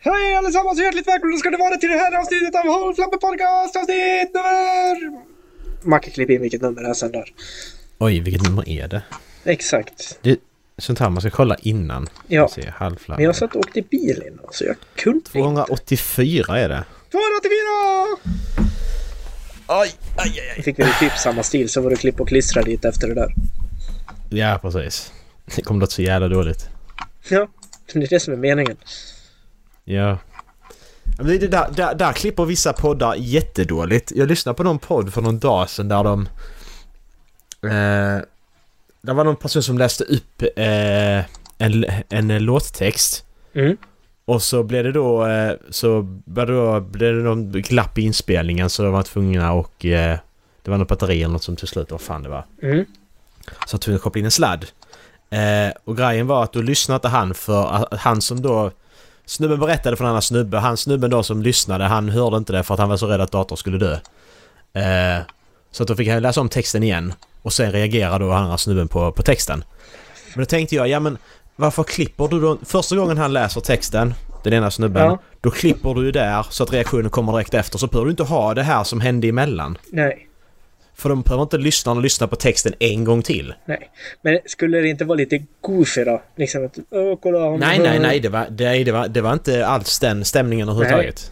Hej allesammans och hjärtligt välkomna ska det vara till det här avsnittet av Håll Flamme Podcast avsnitt nummer... Macke klipp in vilket nummer det är sen där. Oj, vilket nummer är det? Exakt. det sånt här man ska kolla innan. Ja. Se. Men jag satt och åkte bil innan så jag kunde inte. 284 är det. 284! Oj, aj, aj, Då fick vi typ samma stil så var det klipp och klistra dit efter det där. Ja, precis. Det kommer låta så jävla dåligt. Ja, det är det som är meningen. Ja. Men det, det där, där, där klipper vissa poddar jättedåligt. Jag lyssnade på någon podd för någon dag sedan där de... Eh, det var någon person som läste upp eh, en, en låttext. Mm. Och så blev det då... Eh, så då, blev det någon glapp i inspelningen så de var tvungna och... Eh, det var något batteri eller något som till slut, vad fan det var. Mm. Så jag tvungen att koppla in en sladd. Eh, och grejen var att då lyssnade inte han för att han som då... Snubben berättade för en annan snubbe. Han snubben då som lyssnade, han hörde inte det för att han var så rädd att datorn skulle dö. Eh, så att då fick han läsa om texten igen. Och sen reagerade då andra snubben på, på texten. Men då tänkte jag, ja men varför klipper du då... Första gången han läser texten, den ena snubben, Ja. då klipper du ju där så att reaktionen kommer direkt efter. Så behöver du inte ha det här som hände emellan. Nej, För de behöver inte lyssna och lyssna på texten en gång till. nej. Men skulle det inte vara lite goofy då? Liksom att... Åh, kolla han... Nej, nej, nej. Det var, det, det, var, det var inte alls den stämningen överhuvudtaget.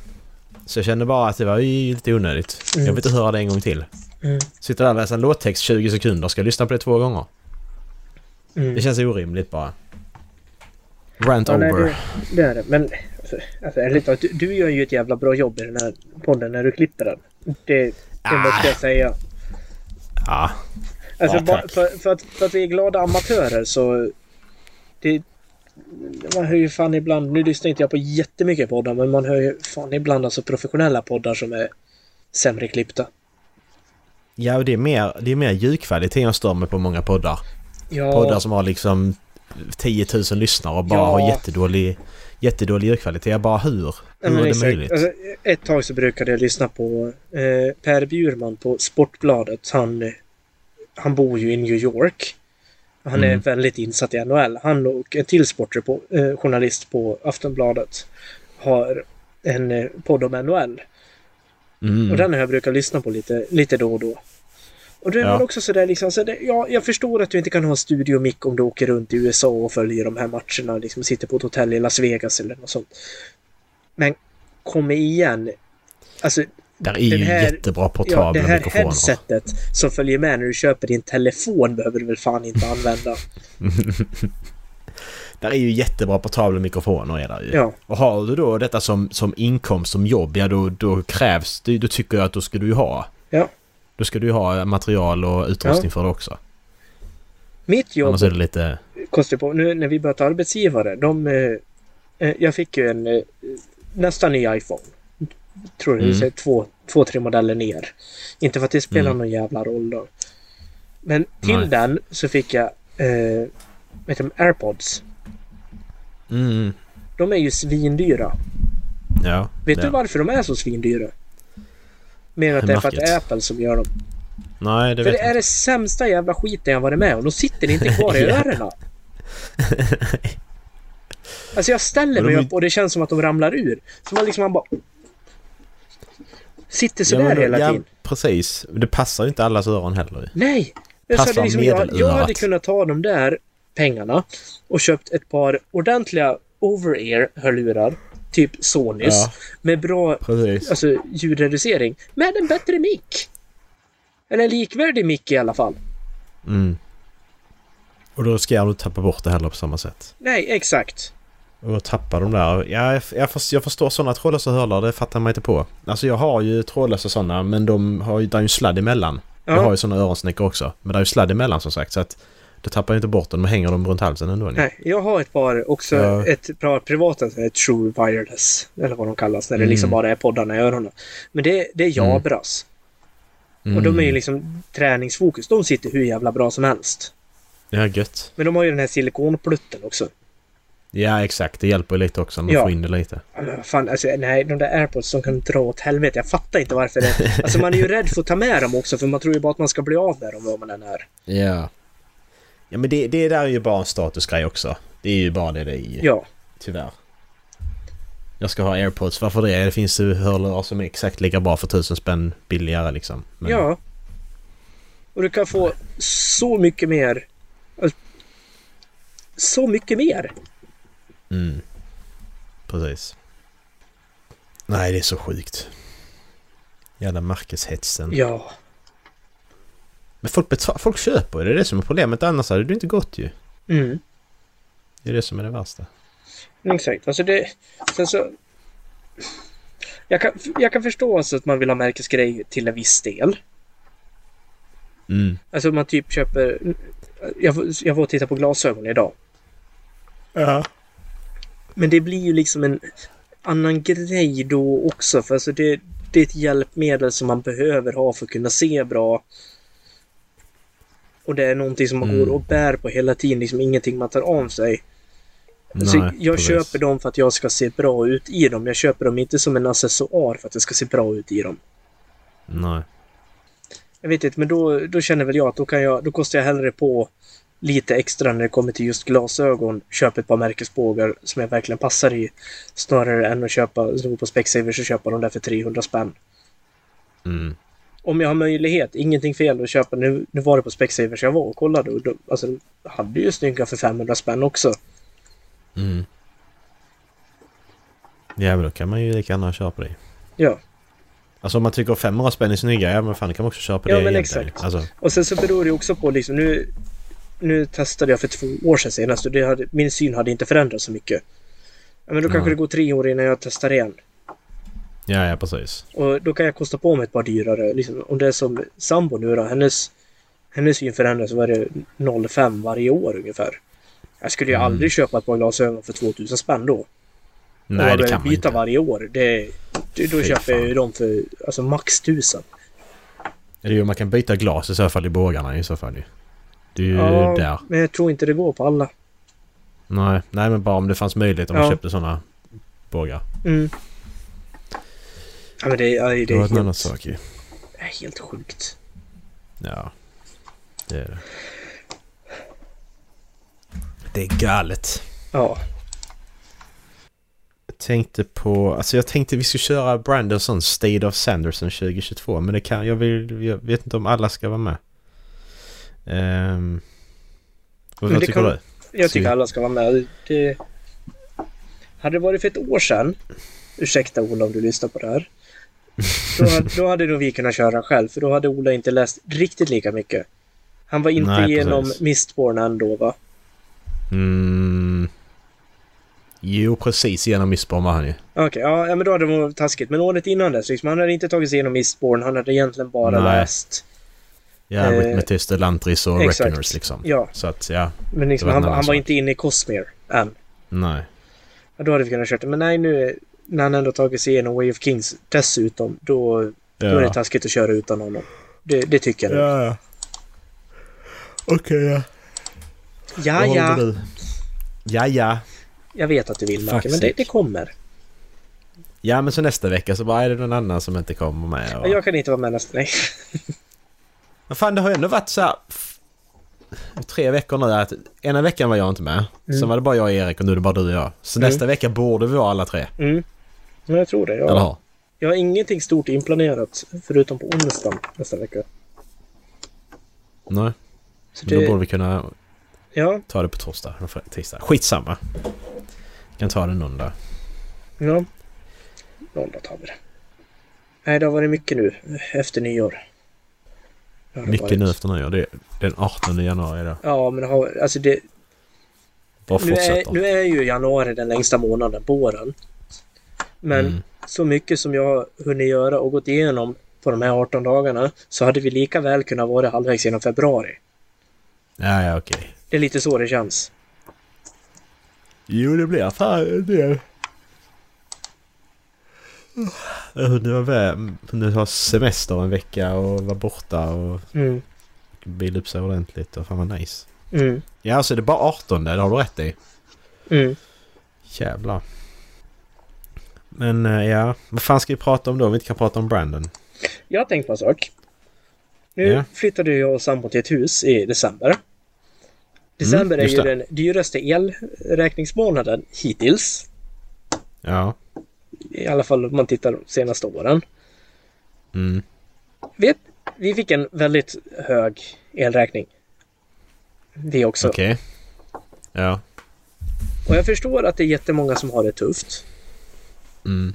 Så jag kände bara att det var lite onödigt. Mm. Jag vill inte höra det en gång till. Mm. Sitter där och läser en låttext 20 sekunder. Ska jag lyssna på det två gånger? Mm. Det känns orimligt bara. Rant Ja, nej, over. det, det är det. Men alltså, alltså, ärligt talat, du, du gör ju ett jävla bra jobb i den här podden när du klipper den. Det, det Ah. måste jag säga. Ja. Alltså, Ja, för, för, att, för att vi är glada amatörer så... Det, man hör ju fan ibland, nu lyssnar inte jag på jättemycket poddar, men man hör ju fan ibland alltså professionella poddar som är sämre klippta. Ja, och det är mer, det är mer ljudkvalitet jag stör mig på många poddar. Ja, Poddar som har liksom 10 000 lyssnare och bara Ja. har jättedålig, jättedålig ljudkvalitet. Jag bara hur? ja, Hur men är det exakt. möjligt? Alltså, ett tag så brukade jag lyssna på eh, Per Bjurman på Sportbladet. Han, eh, han bor ju i New York. Han är Mm. väldigt insatt i NHL. Han och en till sportrepo- eh, journalist på Aftonbladet har en eh, podd om NHL. Mm. Och den har jag brukat lyssna på lite, lite då och då. Och då är Ja. man också sådär liksom, så det, ja, jag förstår att du inte kan ha en studiomick om du åker runt i USA och följer de här matcherna, liksom sitter på ett hotell i Las Vegas eller något sånt. Men kom igen. Alltså, Där är ju den här- jättebra ja, portabla det här mikrofoner. headsetet som följer med när du köper din telefon behöver du väl fan inte använda. Där är ju jättebra portabla mikrofoner är där ju. Ja, Och har du då detta som, som inkomst, som jobb, ja då, då krävs det, då tycker jag att då ska du ju ha. Ja. Då ska du ju ha material och utrustning Ja. för det också. mitt jobb Annars är det lite... kostar på. Nu när vi börjat arbetsgivare, de... Eh, eh, jag fick ju en eh, nästan ny iPhone. Tror det Mm. två, två, tre modeller ner. Inte för att det spelar Mm. någon jävla roll då. Men till Nej. den så fick jag eh, vet du, airpods. Mm, De är ju svindyra. ja. Vet ja. du varför de är så svindyra? Mer än att det är för att det är. Apple som gör dem. Nej, det För vet det är jag det sämsta jävla skiten jag varit med om. De sitter inte kvar i Ja. öronen. Alltså jag ställer mig upp och det känns som att de ramlar ur. Så man liksom man bara... Sitter Ja, sådär men- hela ja, tiden. precis. Det passar ju inte allas öron heller. Nej! Jag, Passar liksom, jag, jag hade kunnat ta de där pengarna och köpt ett par ordentliga over-ear hörlurar. Typ Sonys. Ja. Med bra Precis. alltså, ljudreducering. Med en bättre mick. Eller en likvärdig mick i alla fall. Mm. Och då ska jag inte tappa bort det heller på samma sätt. Nej, exakt. Och då tappar de där. Ja, jag, jag, förstår, jag förstår sådana trådlösa hörlurar, det fattar man inte på. Alltså jag har ju trådlösa sådana men de har ju, där är ju sladd emellan. Jag har Ja. ju sådana öronsnäckor också. Men det är ju sladd emellan som sagt så att då tappar jag inte bort dem. De hänger dem runt halsen ändå. Nej, jag har ett par också. Ja. Ett par privata True Wireless. Eller vad de kallas. När det Mm. liksom bara är poddarna i öronen. Men det, det är Mm. Jabras. Mm. Och de är ju liksom träningsfokus. De sitter hur jävla bra som helst. Ja, gött. Men de har ju den här silikonplutten också. Ja, exakt. Det hjälper ju lite också när man Ja. får in det lite. Fan, alltså, nej, de där airpods som kan dra åt helvete. Jag fattar inte varför det... Alltså man är ju rädd för att ta med dem också för man tror ju bara att man ska bli av med dem vad man än är. Ja. Ja, men det, det där är ju bara en statusgrej också. Det är ju bara det det är ju. Ja. Tyvärr. Jag ska ha airpods. Varför det? Det finns ju hörlurar som är exakt lika bra för tusen spänn billigare liksom. Men, Ja. Och du kan få så mycket mer. Alltså, Så mycket mer. Mm. Precis. Nej, det är så sjukt. Jävla märkeshetsen. Ja. Men folk, betal- folk köper ju. Det är det som är problemet. Annars hade det inte gått ju. Mm. Det är det som är det värsta. Exakt. Alltså det... Sen så... Jag kan, jag kan förstå alltså att man vill ha märkesgrejer till en viss del. Mm. Alltså man typ köper... Jag, jag var och tittade på glasögon idag. Ja. Men det blir ju liksom en annan grej då också. För alltså det, det är ett hjälpmedel som man behöver ha för att kunna se bra. Och det är någonting som man Mm. går och bär på hela tiden. Liksom ingenting man tar av sig. Nej, jag precis. köper dem för att jag ska se bra ut i dem. Jag köper dem inte som en accessoar för att jag ska se bra ut i dem. Nej. Jag vet inte, men då, då känner väl jag att då, kan jag, då kostar jag hellre på lite extra när det kommer till just glasögon. Köpa ett par märkesbågar som jag verkligen passar i. Snarare än att köpa, gå på Specsavers och köpa dem där för 300 spänn. Mm. Om jag har möjlighet, ingenting fel att köpa. Nu, nu var det på Specsavers jag var och kollade och de, alltså, de hade ju snygga för 500 spänn också. Mm. Ja, men då kan man ju lika gärna köpa det. Ja. Alltså om man tycker 500 spänn är snygga, ja men fan kan man också köpa Ja, det men egentligen. exakt. Alltså, Och sen så beror det också på liksom nu... Nu testade jag för två år sedan senast och det hade, min syn hade inte förändrats så mycket. Ja, men då kanske det går tre år innan jag testar igen. Ja, ja precis. Och då kan jag kosta på mig ett par dyrare. Liksom, om det är som sambo nu då. Hennes, hennes syn förändras så var det 0,5 varje år ungefär. Jag skulle ju Mm. aldrig köpa ett par glasögon för 2000 spänn då. Nej, och det jag kan man byta inte. varje år. Det, det, då Fy köper jag fan. ju dem för alltså, max 1000. Det är ju man kan byta glas i så fall i bågarna i så fall ju. Det är ju Ja, där. men jag tror inte det går på alla. Nej, nej men bara om det fanns möjlighet om man Ja. köpte sådana bågar. Mm. Ja, men det, ja, det, Det är en annan helt, sak ju. det är helt sjukt. Ja. Det är det. Det är galet. Ja. Jag tänkte på... Alltså jag tänkte vi skulle köra Brandon sån State of Sanderson 2022. Men det kan... Jag, vill, jag vet inte om alla ska vara med. Um, vad tycker kan- du? Jag tycker alla ska vara med. Det... Hade det varit för ett år sedan, ursäkta Ola om du lyssnar på det här, då då hade nog vi kunnat köra själv för då hade Ola inte läst riktigt lika mycket. Han var inte Nej, igenom precis. Mistborn ändå va? Mm, jo, precis genom Missborn var han ju. Okej, ja, ja men då hade det varit taskigt. Men året innan dess, liksom, han hade inte tagit sig igenom Mistborn, han hade egentligen bara Nej. läst... Ja, Eh, Metist, och exakt. Reckoners liksom. Ja, Så att ja, men liksom, han, han var inte inne i Cosmere än. nej. Ja, då hade vi kunnat köra det. Men nej, nu när han ändå tagit sig igenom Way of Kings dessutom, då, då är det taskigt att köra utan honom. Det, det tycker jag. Ja, ja. Okej, ja. ja. Ja. Ja, ja. Jag vet att du vill, Macke, men det, det kommer. Ja, men så nästa vecka så bara är det någon annan som inte kommer med. Ja. Och... Jag kan inte vara med nästa... Nej. Men fan, det har ju ändå varit så här... Tre veckor nu. Att ena veckan var jag inte med. Mm. Sen var det bara jag och Erik och nu är det bara du och jag. Så Mm. nästa vecka borde vi vara alla tre. Mm. Men jag tror det. Jag, jag har ingenting stort inplanerat förutom på onsdagen nästa vecka. Nej. Så Men Då det, borde vi kunna ja, ta det på torsdag tisdag. Skitsamma. Vi kan ta det någon dag. ja. Måndag tar vi det. Nej, det har varit mycket nu efter nyår. Det det Mycket varit. nu efter nyår. Det är den 18 januari då. Ja, men det har, alltså det, Bara nu, är, nu är ju januari den längsta månaden på åren. Men Mm. så mycket som jag har hunnit göra och gått igenom på de här 18 dagarna så hade vi lika väl kunnat vara halvvägs genom februari. Ja, ja, okej. Det är lite så det känns. Jo, det blir fan en del. Jag hunnit vara hunnit ha semester en vecka och vara borta och Mm. bila upp sig ordentligt och fan vad nice. Mm. Ja, alltså det är bara 18 det har du rätt i. Mm. Jävlar. Men eh, ja, vad fan ska vi prata om då om vi inte kan prata om Brandon? Jag har tänkt på en sak. Nu Ja. flyttade jag och sambon till ett hus i december. December är just ju det. den dyraste elräkningsmånaden hittills. Ja. I alla fall om man tittar de senaste åren. Mm. Vet, vi fick en väldigt hög elräkning. Vi också. Okej. Ja. Och jag förstår att det är jättemånga som har det tufft. Mm.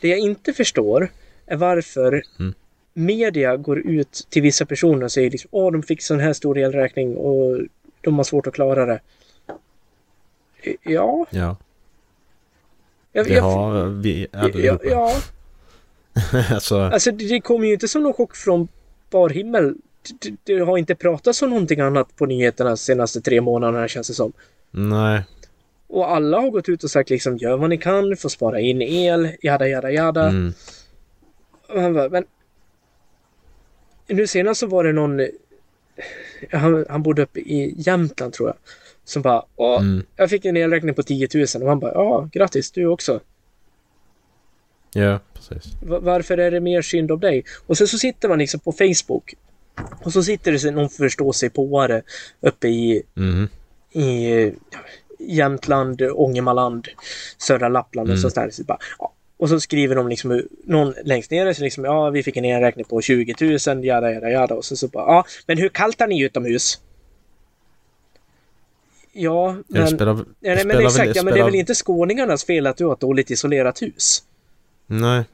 Det jag inte förstår är varför Mm. media går ut till vissa personer och säger liksom åh, de fick sån här stor elräkning och de har svårt att klara det. Ja, Ja. jag, Det jag, har vi allihopa. ja, alltså, alltså det, kommer ju inte som någon chock från bar himmel. Det, det har inte pratats om någonting annat på nyheterna de senaste tre månaderna känns det som. nej. Och alla har gått ut och sagt liksom gör vad ni kan för att spara in el, jada jada jada. Mm. Han bara, men... Nu senast så var det någon... Han, han bodde uppe i Jämtland tror jag. Som bara, Åh, Mm. jag fick en elräkning på 10 000 och han bara, ja, grattis, du också. Ja, precis. Va- varför är det mer synd om dig? Och sen så sitter man liksom på Facebook. Och så sitter det någon förståsigpåare uppe i, Mm. i Jämtland, Ångermanland, södra Lappland och Mm. sånt där. Så bara, ja. Och så skriver de liksom, någon längst ner, så liksom, ja vi fick en elräkning på 20 000, jada jada jada. Och så, så bara, ja men hur kallt är ni utomhus? Ja, men... det spelar, ja, det nej, men spelar exakt, ja, men det är spelar- väl inte skåningarnas fel att du har ett dåligt isolerat hus? Nej.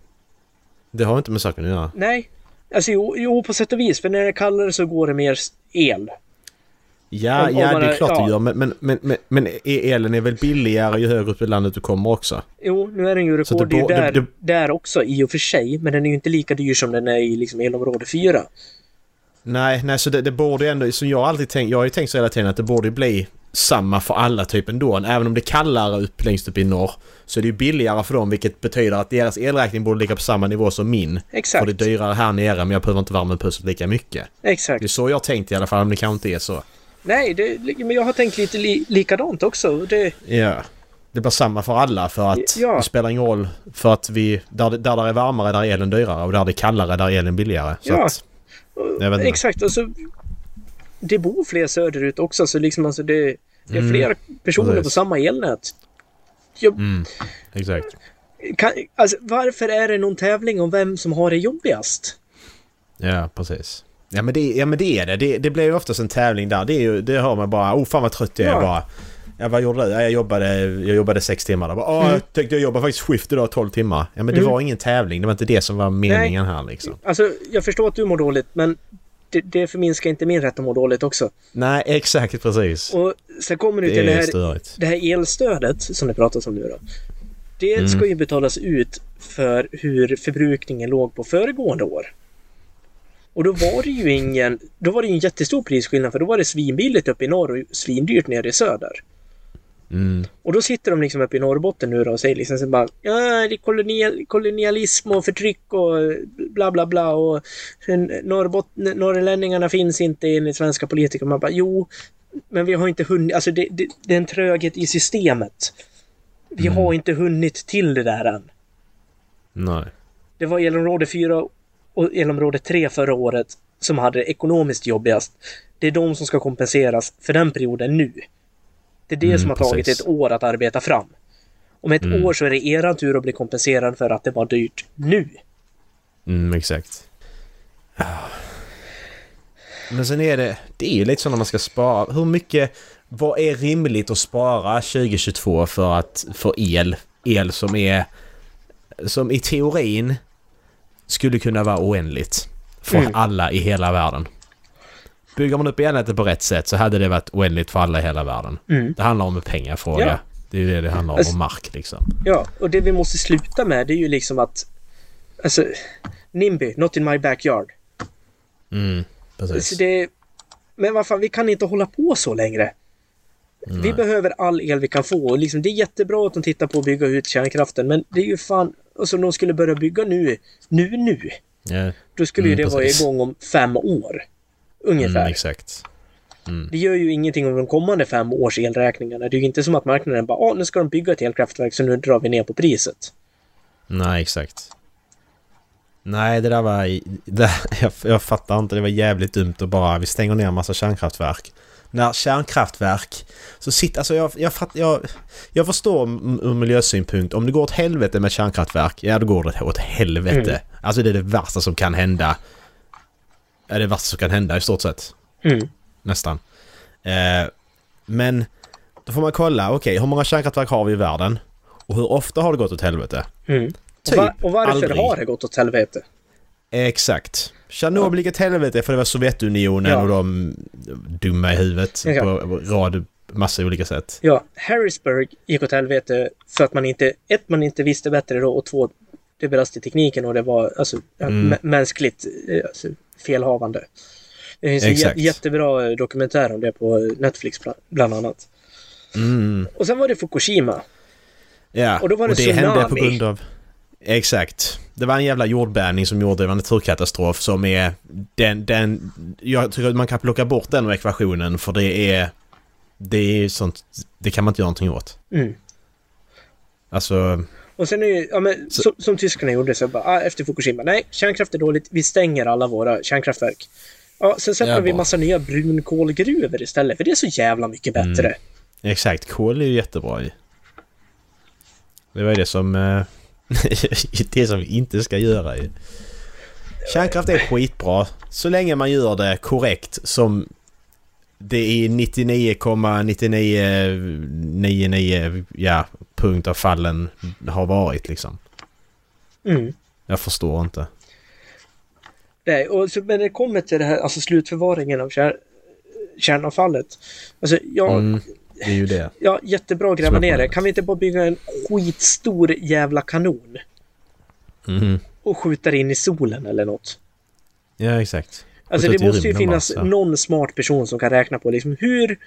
Det har inte med saken att göra. Nej. Alltså jo, jo, på sätt och vis. För när det är kallare så går det mer el. Ja, Om- om ja man det är är- klart ja. det gör. Men, men, men, men, men elen är väl billigare ju högre upp i landet du kommer också? Jo, nu är den ju rekorddyr där, det- där också i och för sig. Men den är ju inte lika dyr som den är i liksom elområde 4. Nej, nej så det, det borde ändå, som jag alltid tänkt, jag har ju tänkt så hela tiden att det borde bli samma för alla typ ändå. Även om det är kallare upp längst upp i norr så är det ju billigare för dem vilket betyder att deras elräkning borde ligga på samma nivå som min. För Exakt. det är dyrare här nere men jag behöver inte värma upp huset lika mycket. Exakt. Det är så jag tänkt i alla fall, om det kanske inte är så. Nej, det, men jag har tänkt lite li, likadant också. Det, Ja. Det blir samma för alla för att Ja. det spelar ingen roll för att vi... Där där det är varmare där är elen dyrare och där det är kallare där är elen billigare. Så Ja. att, exakt. Och så, det bor fler söderut också, så liksom alltså det, det är Mm, fler personer precis. på samma elnät. Jag, mm, exakt. kan, alltså, varför är det någon tävling om vem som har det jobbigast? Ja, precis. Ja men det, ja, men det är det. det. Det blir ju oftast en tävling där. Det, är ju, det hör man bara. Oh fan vad trött jag är Ja. bara. Ja, vad gjorde du? Ja, jag, jobbade, jag jobbade sex timmar där. Bara, Åh, Mm. jag tänkte jag jobbar faktiskt skift idag 12 timmar. Ja men det Mm. var ingen tävling. Det var inte det som var meningen här liksom. Alltså, jag förstår att du mår dåligt, men det, det förminskar inte min rätt att må dåligt också. Nej, exakt precis. Och sen kommer du Det till det är här, störigt. det här elstödet som det pratas om nu då. Det Mm. ska ju betalas ut för hur förbrukningen låg på föregående år. Och då var det ju ingen... Då var det ju en jättestor prisskillnad för då var det svinbilligt uppe i norr och svindyrt nere i söder. Mm. Och då sitter de liksom uppe i Norrbotten nu då och säger liksom så bara Ja, det är kolonial, kolonialism och förtryck och bla bla bla och Norrbot, norrlänningarna finns inte enligt svenska politiker. Man bara jo, men vi har inte hunnit, alltså det, det, det är en tröghet i systemet. Vi Mm. har inte hunnit till det där än. Nej. Det var elområde 4 och elområde 3 förra året som hade det ekonomiskt jobbigast. Det är de som ska kompenseras för den perioden nu. Det är det Mm, som har tagit precis. ett år att arbeta fram. Om ett Mm. år så är det eran tur att bli kompenserad för att det var dyrt nu. Mm, exakt. Ah. Men sen är det... Det är ju lite så när man ska spara. Hur mycket... Vad är rimligt att spara 2022 för att... För el? El som är... Som i teorin skulle kunna vara oändligt. För Mm. alla i hela världen. Bygger man upp elnätet på rätt sätt så hade det varit oändligt för alla i hela världen. Mm. Det handlar om en pengafråga. Ja. Det är det det handlar om. Alltså- Och mark liksom. Ja, och det vi måste sluta med det är ju liksom att... Alltså, NIMBY, not in my backyard. Mm, precis. Så det, men vad fan, vi kan inte hålla på så längre. Vi Nej. behöver all el vi kan få. Och liksom, det är jättebra att de tittar på att bygga ut kärnkraften, men det är ju fan... Alltså, de skulle börja bygga nu, nu, nu. Ja, Då skulle ju Mm, det vara precis. igång om fem år. Ungefär. mm, exakt. Mm. Det gör ju ingenting om de kommande fem års elräkningarna. Det är ju inte som att marknaden bara ah, nu ska de bygga ett elkraftverk så nu drar vi ner på priset. Nej, exakt. Nej, det där var... Det, jag, jag fattar inte. Det var jävligt dumt att bara... Vi stänger ner en massa kärnkraftverk. När kärnkraftverk... Så sitter, alltså jag, jag, jag, jag förstår ur miljösynpunkt, om det går åt helvete med kärnkraftverk, ja då går det åt helvete. Mm. Alltså det är det värsta som kan hända. Ja, det värsta som kan hända i stort sett. Mm. Nästan. Eh, men då får man kolla, okej, hur många kärnkraftverk har vi i världen? Och hur ofta har det gått åt helvete? Mm. Typ och, va- och varför aldrig. har det gått åt helvete? Exakt. Tjernobyl gick åt helvete för det var Sovjetunionen Ja. och de dumma i huvudet Ja. på rad, massa olika sätt. Ja, Harrisburg gick åt helvete för att man inte, ett, man inte visste bättre då och två, det brast i tekniken och det var alltså Mm. mä- mänskligt eh, alltså, felhavande. Det finns en Exakt. jä- jättebra eh, dokumentär om det på Netflix bla- bland annat. Mm. Och sen var det Fukushima. Ja, Och då var det hände på grund av... Exakt. Det var en jävla jordbävning som gjorde det var en naturkatastrof som är... Den, den... Jag tycker att man kan plocka bort den ekvationen för det är... Det är sånt... Det kan man inte göra någonting åt. Mm. Alltså... Och sen är ju, ja, men, Så- som, som tyskarna gjorde så bara, ah, efter Fukushima, nej, kärnkraft är dåligt, vi stänger alla våra kärnkraftverk. Ja, sen sätter vi massa nya brunkolgruvor istället, för det är så jävla mycket Mm. bättre. Exakt, kol är ju jättebra i. Det var ju det som... eh, det som vi inte ska göra ju. Kärnkraft är skitbra så länge man gör det korrekt som det i 99,9999 ja, punkt av fallen har varit liksom. Mm. Jag förstår inte. Nej, och så, men det kommer till det här, alltså slutförvaringen av kär, kärnavfallet. Alltså, ja, Mm, det är ju det. ja, jättebra att gräva ner det. Kan vi inte bara bygga en skitstor jävla kanon Mhm. och skjuta det in i solen eller något? Ja, exakt. Alltså det måste ju finnas så. någon smart person som kan räkna på liksom hur,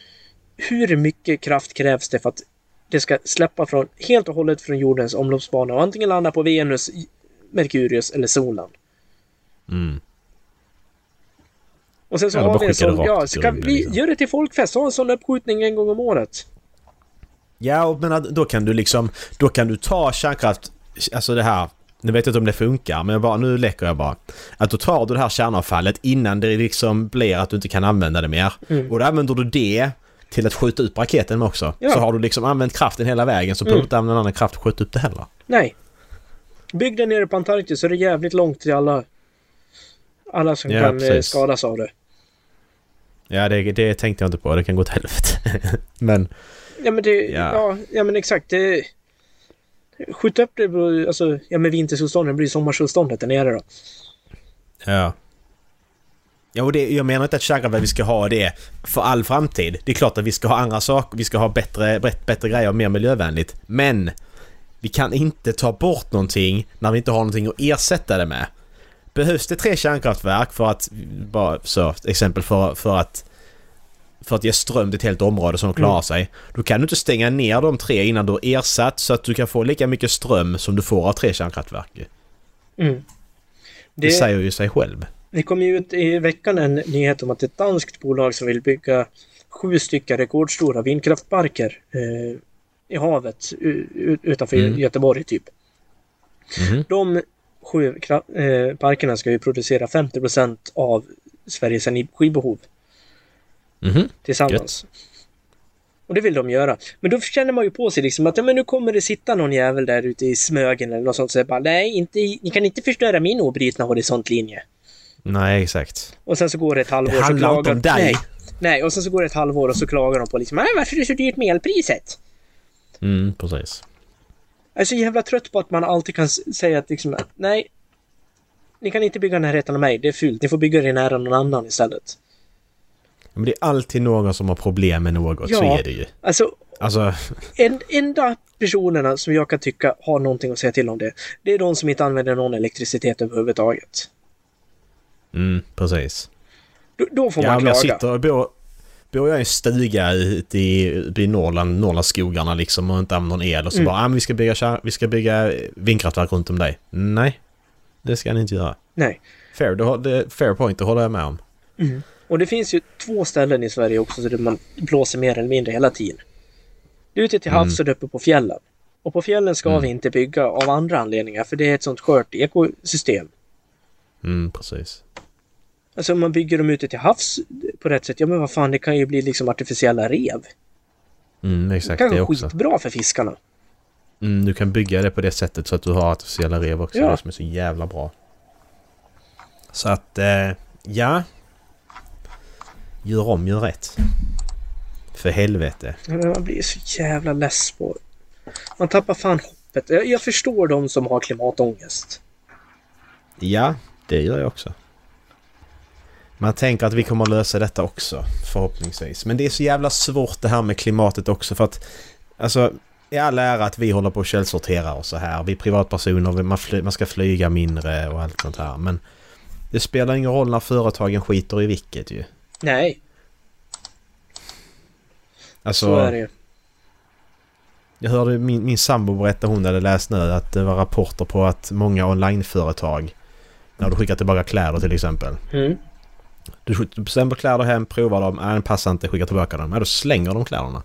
hur mycket kraft krävs det för att det ska släppa från, helt och hållet från jordens omloppsbana och antingen landa på Venus, Merkurius eller solen. Mm. Och sen så Ja, har vi en sån, ja, så kan vi liksom. göra det till folkfest, ha en sån uppskjutning en gång om året. Ja, och men då kan du liksom... Då kan du ta kärnkraft... Alltså det här... Nu vet jag inte om det funkar, men jag bara, nu leker jag bara. Att då tar du det här kärnavfallet innan det liksom blir att du inte kan använda det mer. Mm. Och då använder du det till att skjuta upp raketen också. Ja. Så har du liksom använt kraften hela vägen så behöver du Mm. inte använda någon annan kraft att skjuta upp det heller. Nej. Bygg den nere på Antarktis så är det jävligt långt till alla, alla som Ja, kan eh, precis. skadas av det. Ja, det, det tänkte jag inte på. Det kan gå åt helvete. men... Ja men det, Ja. ja, ja, men exakt. Det, skjut upp det på, alltså, ja men vintersolståndet blir sommarsolståndet där nere då. Ja. Ja, och det, jag menar inte att kärnkraftverk vi ska ha det för all framtid. Det är klart att vi ska ha andra saker, vi ska ha bättre, bättre, grejer och mer miljövänligt. Men vi kan inte ta bort någonting när vi inte har någonting att ersätta det med. Behövs det tre kärnkraftverk för att, bara så, exempel för, för att för att ge ström till ett helt område som klarar Mm. sig. Då kan du inte stänga ner de tre innan du har ersatt så att du kan få lika mycket ström som du får av tre kärnkraftverk. Mm. Det, Det, säger ju sig själv. det kom ju ut i veckan en nyhet om att ett danskt bolag som vill bygga sju stycken rekordstora vindkraftparker eh, i havet utanför Mm. Göteborg typ. Mhm. De sju kra- eh, parkerna ska ju producera 50% av Sveriges energibehov Mhm. tillsammans. Och det vill de göra. Men då känner man ju på sig liksom att ja, men nu kommer det sitta någon jävel där ute i Smögen eller något sånt och säger bara nej, inte, ni kan inte förstöra min obrutna horisontlinje. Nej, exakt. Och sen så går det ett halvår Det så klagar... inte om dig. Nej, nej, och sen så går det ett halvår och så klagar de på liksom "Nej, varför är det så dyrt med elpriset? Mm, precis. Jag är så jävla trött på att man alltid kan säga att liksom nej, ni kan inte bygga närheten av mig, det är fult. Ni får bygga det nära någon annan istället. Men det är alltid någon som har problem med något, så Ja. är det ju. Alltså, Alltså, en, enda personerna som jag kan tycka har någonting att säga till om det, det är de som inte använder någon elektricitet överhuvudtaget. mm, precis. Då, då får Ja, man jag klaga. sitter och bor... Bor jag i en stuga ute i, ute i Norrland, Norrlandsskogarna liksom och inte använder någon el och så Mm. bara ah, men vi ska bygga vi ska bygga vindkraftverk runt om dig. Nej, det ska ni inte göra. Nej. Fair, det, det, fair point, det håller jag med om. Mm. Och det finns ju två ställen i Sverige också där man blåser mer eller mindre hela tiden. Ute till havs och det är uppe på fjällen. Och på fjällen ska Mm. vi inte bygga av andra anledningar för det är ett sånt skört ekosystem. Mm, precis. Alltså om man bygger dem ute till havs på rätt sätt, ja men vad fan, det kan ju bli liksom artificiella rev. Mm, Det exakt kan det vara också. skitbra för fiskarna. Mm, du kan bygga det på det sättet så att du har artificiella rev också. Ja. Det som är så jävla bra. Så att, eh, ja. Gör om, gör rätt. För helvete. Men man blir så jävla less på... Man tappar fan hoppet. Jag, jag förstår de som har klimatångest. Ja, det gör jag också. Man tänker att vi kommer lösa detta också, förhoppningsvis. Men det är så jävla svårt det här med klimatet också för att... Alltså, i all ära att vi håller på att källsortera och så här. Vi är privatpersoner, man, fly, man ska flyga mindre och allt sånt här. Men det spelar ingen roll när företagen skiter i vilket ju. Nej, Alltså, så är det ju. jag hörde min, min sambo berätta, hon hade läst nu, att det var rapporter på att många onlineföretag, när du skickar tillbaka kläder till exempel. Mm. Du bestämmer kläder hem, provar dem, äh, den passar inte, skickar tillbaka dem. Ja, då slänger de kläderna.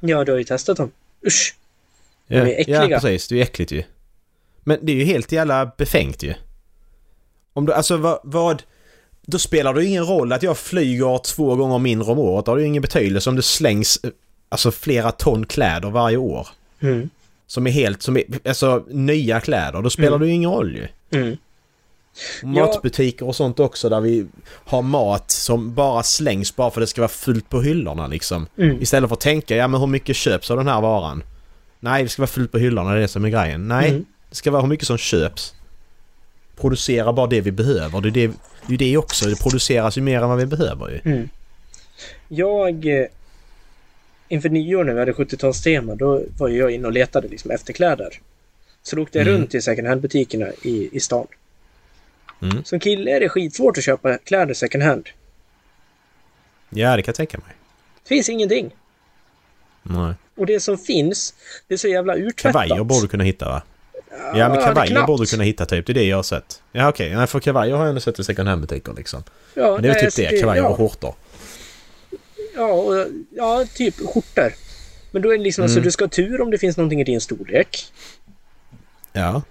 Ja, du har ju testat dem. Usch! Ja, är äckliga. Ja, precis. Det är ju äckligt ju. Men det är ju helt jävla befängt ju. Om du, alltså vad, vad... Då spelar det ju ingen roll att jag flyger två gånger mindre om året. Då har det ju ingen betydelse om det slängs eh, alltså flera ton kläder varje år. Mm. Som är helt, som är, alltså nya kläder. Då spelar Mm. det ju ingen roll ju. Mm. Matbutiker och sånt också där vi har mat som bara slängs bara för att det ska vara fullt på hyllorna liksom. Mm. Istället för att tänka, ja men hur mycket köps av den här varan? Nej, det ska vara fullt på hyllorna, det är det som är grejen. Nej, Mm. det ska vara hur mycket som köps. Producera bara det vi behöver. Det är det, det, är det också, det produceras ju mer än vad vi behöver ju. Mm. Jag... eh, Inför nyår när vi hade 70-talstema, då var jag inne och letade liksom efter kläder. Så då åkte jag Mm. runt i second hand-butikerna i, i stan. Mm. Som kille är det skitsvårt att köpa kläder second hand. Ja, det kan jag tänka mig. Det finns ingenting. Nej. Och det som finns, det är så jävla urtvättat. Kavajer borde du kunna hitta va? Ja, men kavajer borde du kunna hitta typ. Det är det jag har sett. Ja, okej. Nej, för kavajer har jag ändå sett i second hand-butiker liksom. Ja, Men det är väl nej, typ så det, kavajer ja, och skjortor. Ja, och, ja, typ skjortor. Men då är det liksom, alltså Mm. du ska ha tur om det finns någonting i din storlek. Ja.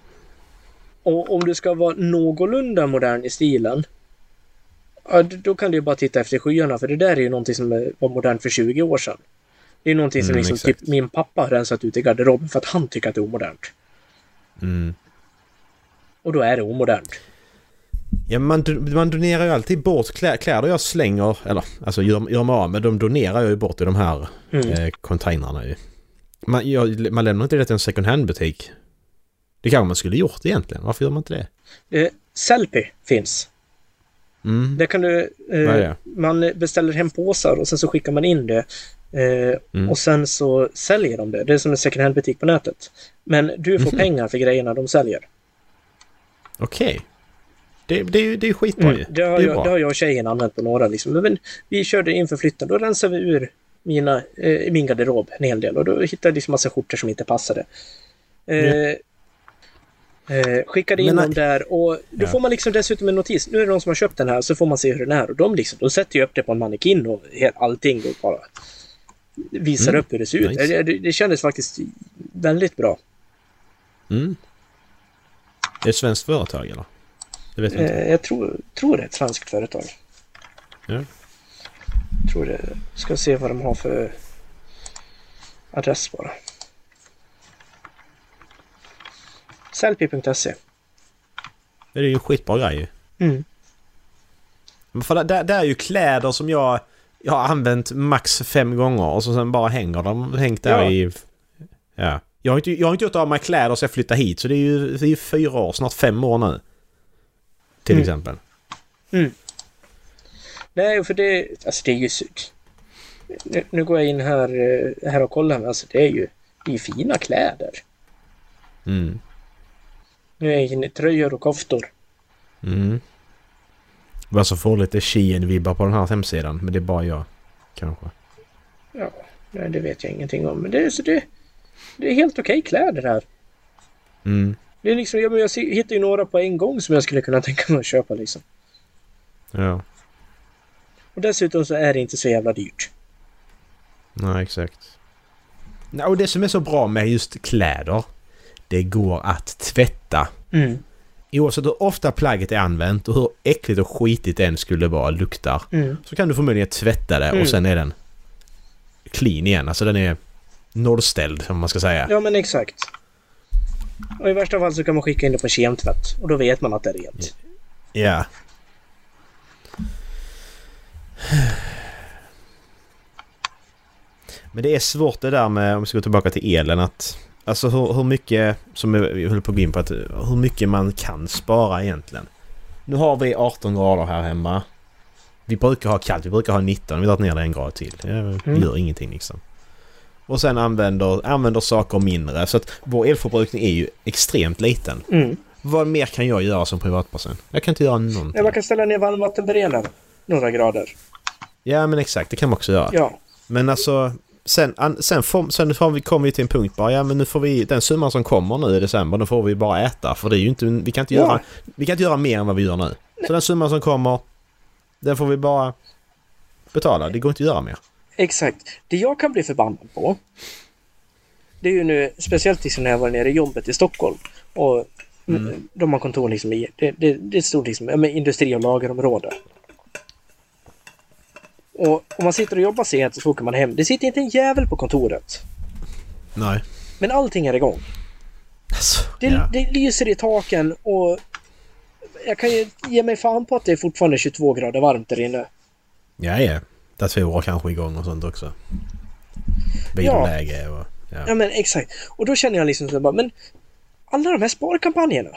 Och om du ska vara någorlunda modern i stilen. Ja, då kan du ju bara titta efter skyarna för det där är ju någonting som var modernt för 20 år sedan. Det är någonting som Mm, liksom typ min pappa har rensat ut i garderoben för att han tycker att det är omodernt. Mm. Och då är det omodernt. Ja, man, man donerar ju alltid bort klä, kläder jag slänger, eller alltså gör, gör mig av med, de donerar jag ju bort i de här Mm. eh, containrarna ju. Man, jag, man lämnar inte det till en second hand-butik. Det kanske man skulle gjort egentligen. Varför gör man inte det? Eh, Sellpy finns. Mm. Där kan du... Eh, det? Man beställer hem påsar och sen så skickar man in det. Eh, Mm. Och sen så säljer de det. Det är som en second hand-butik på nätet. Men du får Mhm. pengar för grejerna de säljer. Okej. Det, det, är ju- det är ju skitbra ju. Mm. Det, har är jag, det har jag och tjejen använt på några. Liksom. Men vi körde inför flytten. Då rensade vi ur mina, eh, min garderob en hel del. Och då hittade jag liksom massa skjortor som inte passade. Eh, eh, skickade in Men, dem där och då Ja. får man liksom dessutom en notis. Nu är det någon som har köpt den här så får man se hur den är. Och de, liksom, de sätter ju upp det på en mannequin och allting och bara visar Mm. upp hur det ser ut. Det, det, det kändes faktiskt väldigt bra. Mm. Det är ett svenskt företag eller? Det vet jag inte. Eh, jag tror, tror det är ett svenskt företag. Ja. Tror det. Ska se vad de har för adress bara. Sellpy.se. Det är ju en skitbra grej ju. Mm. Men för det, det, är ju kläder som jag, jag har använt max fem gånger och så sen bara hänger de hängt där Ja. i... Ja. Jag har, inte, jag har inte gjort av mig kläder så jag flyttade hit så det är ju, det är ju fyra år, snart fem år nu. Till Mm. exempel. Nej, för det, alltså det är ju... Nu, nu går jag in här, eh, här och kollar, men alltså det är ju, det är ju fina kläder. Mm. Nu är inne tröjor och koftor. Mm. Bara så får lite Shein-vibbar på den här hemsidan. Men det är bara jag. Kanske. Ja, nej, det vet jag ingenting om. Men det, är- så det, det är helt okej kläder här. Mm. Det är liksom, jag, jag hittar ju några på en gång som jag skulle kunna tänka mig att köpa liksom. Ja. Och dessutom så är det inte så jävla dyrt. Nej, exakt. Och det som är så bra med just kläder. Det går att tvätta. Mm. oavsett hur ofta plagget är använt och hur äckligt och skitigt det än skulle vara, luktar. Mm. Så kan du förmodligen tvätta det Mm. och sen är den clean igen. Alltså den är nollställd, som man ska säga. Ja, men exakt. Och i värsta fall så kan man skicka in det på kemtvätt och då vet man att det är rent. Ja. Men det är svårt det där med, om vi ska gå tillbaka till elen, att... Alltså hur, hur mycket, som vi höll på att gå in på, att, hur mycket man kan spara egentligen. Nu har vi 18 grader här hemma. Vi brukar ha kallt, vi brukar ha 19, vi har dragit ner det en grad till. Det Mm. gör ingenting liksom. Och sen använder, använder saker mindre, så att vår elförbrukning är ju extremt liten. Mm. Vad mer kan jag göra som privatperson? Jag kan inte göra någonting. Ja, man kan ställa ner varmvattenberedaren några grader. Ja men exakt, det kan man också göra. Ja. Men alltså sen, an, sen, får, sen får vi, kommer vi till en punkt bara, ja men nu får vi, den summan som kommer nu i december, då får vi bara äta. För det är ju inte, vi kan inte, Ja. göra, vi kan inte göra mer än vad vi gör nu. Så den summan som kommer, den får vi bara betala. Det går inte att göra mer. Exakt. Det jag kan bli förbannad på. Det är ju nu, speciellt liksom när jag var nere i jobbet i Stockholm. Och Mm. de har kontor liksom i, det, det, det stort liksom, ja, industri och om man sitter och jobbar sent så åker man hem. Det sitter inte en jävel på kontoret. Nej. Men allting är igång. Alltså, Det, ja. det lyser i taken och jag kan ju ge mig fan på att det är fortfarande 22 grader varmt där inne. ja, ja. Datorer kanske igång och sånt också. Viloläge och... Ja. Ja men exakt. Och då känner jag liksom så bara, men alla de här sparkampanjerna.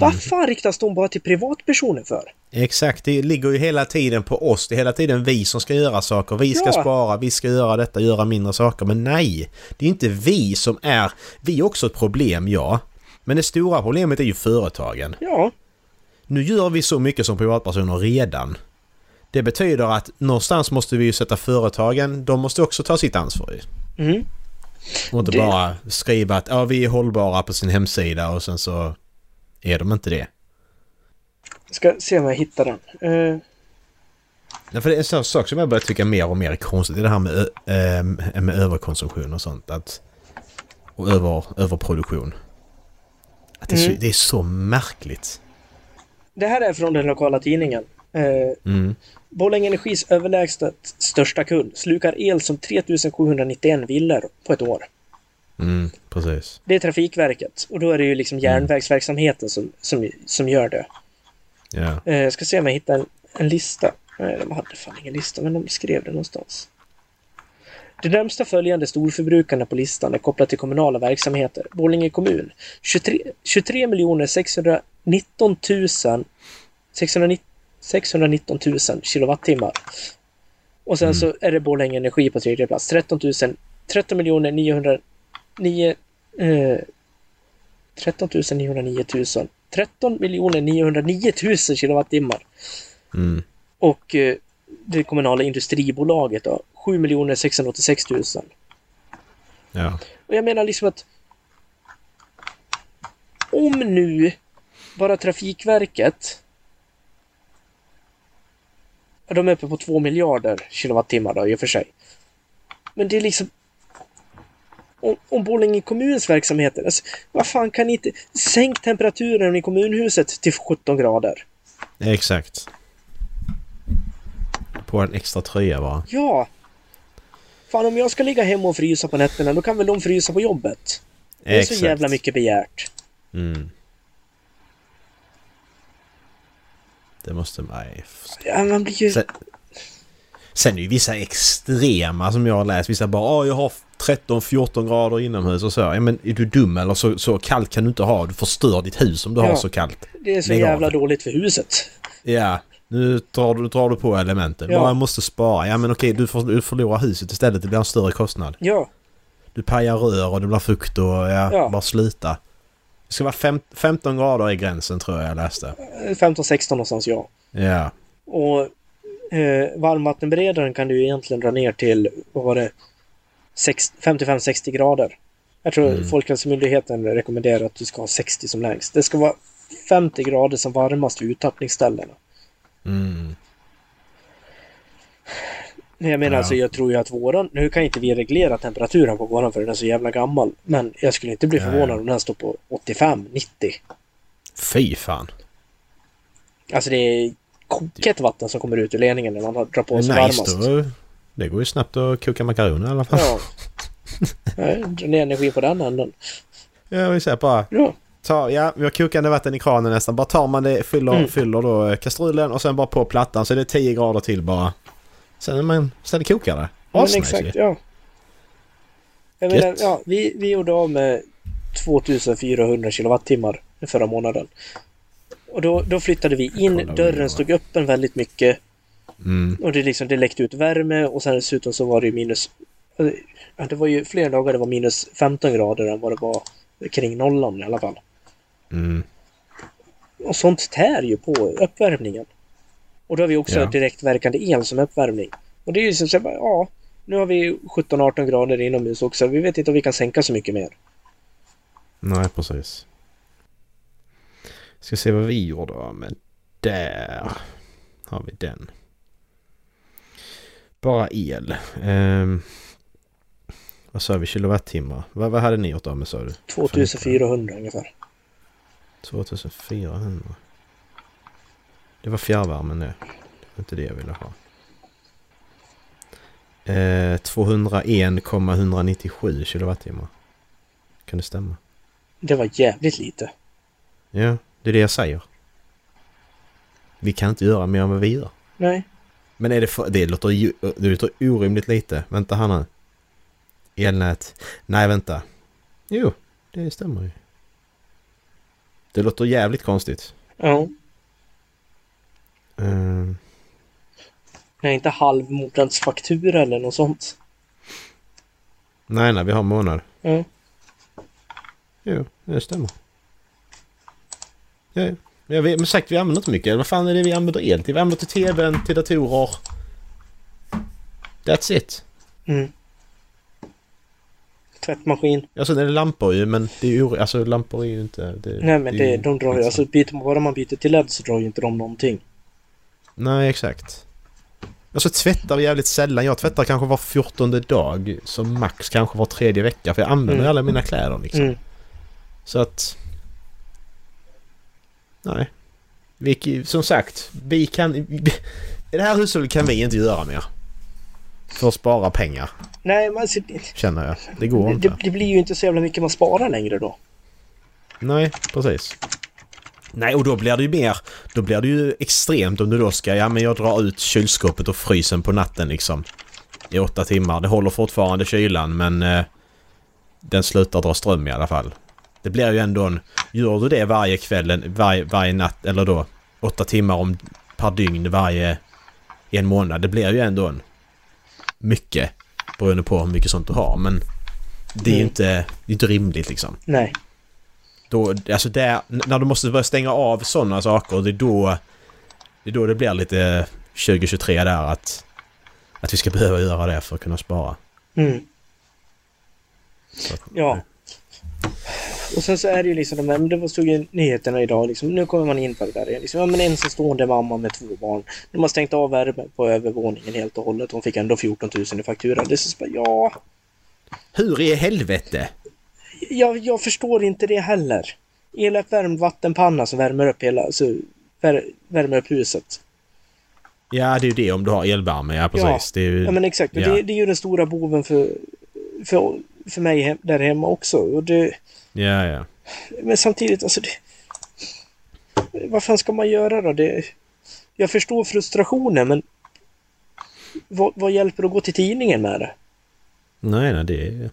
Vad fan riktas de bara till privatpersoner för? Exakt, det ligger ju hela tiden på oss. Det är hela tiden vi som ska göra saker. Vi ska Ja. spara, vi ska göra detta, göra mindre saker. Men nej! Det är inte vi som är... Vi är också ett problem, ja. Men det stora problemet är ju företagen. Ja, Nu gör vi så mycket som privatpersoner redan. Det betyder att någonstans måste vi ju sätta företagen, de måste också ta sitt ansvar ju. mm. Och inte Det- bara skriva att ja, vi är hållbara på sin hemsida och sen så är de inte det. ska se om jag hittar den. Eh, Ja, för det är en sån sak som jag börjar tycka mer och mer är konstigt. Det är det här med, ehm, med överkonsumtion och sånt. Att, och över, överproduktion. Att det, är så, Mm. det är så märkligt. det här är från den lokala tidningen. Eh, Mm. Borlänge Energis överlägset största kund slukar el som 3791 villor på ett år. Mm, precis. Det är Trafikverket och då är det ju liksom mm. järnvägsverksamheten som, som, som gör det. Yeah. Jag ska se om jag hittar en, en lista. Nej, de hade fan ingen lista, men de skrev det någonstans. De närmsta följande storförbrukarna på listan är kopplat till kommunala verksamheter. Borlänge kommun 23, 23 619 000 619, 619 000 kilowattimmar. Och sen mm. så är det Borlänge Energi på tredje plats. 13 000 13 900 9, eh, 13 909 000. 13 909 000 kilowattimmar. Mm. Och eh, det kommunala industribolaget då, 7 686 000. Ja. Och jag menar liksom att om nu bara Trafikverket de är uppe på 2 miljarder kilowattimmar då i och för sig. Men det är liksom om, om Borlänge kommuns verksamheter, alltså, vad fan kan ni inte sänk temperaturen i kommunhuset till 17 grader? Exakt. På en extra tröja bara. Ja! Fan om jag ska ligga hemma och frysa på nätterna, då kan väl de frysa på jobbet? Det är så jävla mycket begärt. Mm. Det måste... Nej. Ja, man blir ju... Sen, sen är det ju vissa extrema som jag har läst. Vissa bara Åh, jag har 13-14 grader inomhus och så. Ja, men är du dum eller så, så kallt kan du inte ha. Du förstör ditt hus om du Ja. har så kallt. Det är så Lägg av. jävla dåligt för huset. Ja, nu tar du, tar du på elementen. Ja. Bara jag måste spara. Ja men okej, du, får, du förlorar huset istället. Det blir en större kostnad. Ja, Du pajar rör och det blir fukt och ja, Ja. bara sluta. Det ska vara fem, 15 grader i gränsen tror jag jag läste. 15-16 någonstans ja. Ja. Och eh, varmvattenberedaren kan du egentligen dra ner till, vad var det, Sex- 55-60 grader. Jag tror Mm. Folkhälsomyndigheten rekommenderar att du ska ha 60 som längst. Det ska vara 50 grader som varmast vid uttappningsställena. Mm. Jag menar Ja. alltså, jag tror ju att våran, nu kan inte vi reglera temperaturen på våran för den är så jävla gammal. Men jag skulle inte bli förvånad om den står på 85-90. Fy fan. Alltså det är kokhett vatten som kommer ut ur ledningen när man drar på sig nice varmast. då. Det går ju snabbt att koka makaroner i alla fall. Ja. Dra ner energi på den änden. Ja, vi säger bara. Ja. Ta, ja, vi har kokande vatten i kranen nästan. Bara tar man det, fyller, Mm. fyller då kastrullen och sen bara på plattan så är det 10 grader till bara. Sen är man, sen kokar det. Asnice exakt, ja. Jag menar, ja, vi, vi gjorde av med 2400 kilowattimmar förra månaden. Och då, då flyttade vi in, dörren stod öppen väldigt mycket Mm. och det, liksom, det läckte ut värme och sen dessutom så var det ju minus... Ja, det var ju flera dagar det var minus 15 grader än vad det var kring nollan i alla fall. Mm. Och sånt tär ju på uppvärmningen. Och då har vi också Ja. direktverkande el som uppvärmning. Och det är ju som bara, ja, nu har vi 17-18 grader inomhus också. Vi vet inte om vi kan sänka så mycket mer. Nej, precis. Ska se vad vi gjorde av med. Där har vi den. Bara el. Ehm, vad sa vi? Kilowattimmar. Vad, vad hade ni gjort av med sa du? 2400 ungefär. 2400. Det var fjärrvärmen det. Det var inte det jag ville ha. Eh, 201,197 kilowattimmar. Kan det stämma? Det var jävligt lite. Ja, det är det jag säger. Vi kan inte göra mer än vad vi gör. Nej. Men är det för, det låter ju det låter orimligt lite. Vänta här nu. Elnät. Nej, vänta. Jo, det stämmer ju. Det låter jävligt konstigt. Ja. Ehm, Nej, inte halvmånadsfaktura eller något sånt. nej, nej, vi har månad. Ja. Jo, det stämmer. Ja, ja. Ja, vi, men sagt, vi använder inte mycket. Vad fan är det vi använder el till? Vi använder till tvn, till datorer. That's it. Mm. Tvättmaskin. Alltså det är lampor ju, men det är ju, alltså lampor är ju inte... Det, Nej, men det, ju de drar ju, alltså byter man, bara man byter till LED så drar ju inte de någonting. Nej, exakt. Alltså tvättar vi jävligt sällan. Jag tvättar kanske var fjortonde dag. Som max kanske var tredje vecka. För jag använder Mm. alla mina kläder liksom. Mm. Så att... Nej. Vi, som sagt, vi kan... I det här hushållet kan vi inte göra mer. För att spara pengar, Nej, men alltså, det, känner jag. Det går det, inte. det blir ju inte så jävla mycket man sparar längre då. Nej, precis. Nej, och då blir det ju mer... Då blir det ju extremt om du då ska... Ja, men jag drar ut kylskåpet och frysen på natten liksom. I åtta timmar. Det håller fortfarande kylan, men... Eh, den slutar dra ström i alla fall. Det blir ju ändå en... Gör du det varje kväll, varje, varje natt, eller då åtta timmar om per dygn varje... En månad. Det blir ju ändå en... Mycket. Beroende på hur mycket sånt du har, men... Det är ju Mm. inte, det är inte rimligt liksom. Nej. Då, alltså där, när du måste börja stänga av sådana saker, det är då det är då det blir lite 2023 där att, att vi ska behöva göra det för att kunna spara. Mm. Så, Ja. Och sen så är det ju liksom, de här- men det stod ju i nyheterna idag liksom, nu kommer man in på det där igen. Liksom, ja, men ensamstående mamma med två barn. De har stängt av värme på övervåningen helt och hållet. Hon fick ändå 14 000 i faktura. Det är så bara, ja, Hur i helvete? jag, jag förstår inte det heller. Eluppvärmd vattenpanna som värmer upp hela, vär, värmer upp huset. Ja, det är ju det om du har elvärme, ja precis. Det är ju, Ja men exakt, ja. det, det är ju den stora boven för, för, för mig hem, där hemma också. Och det, ja, ja. Men samtidigt, alltså det... Vad fan ska man göra då? Det, jag förstår frustrationen, men... Vad, vad hjälper det att gå till tidningen med det? Nej, nej, det är...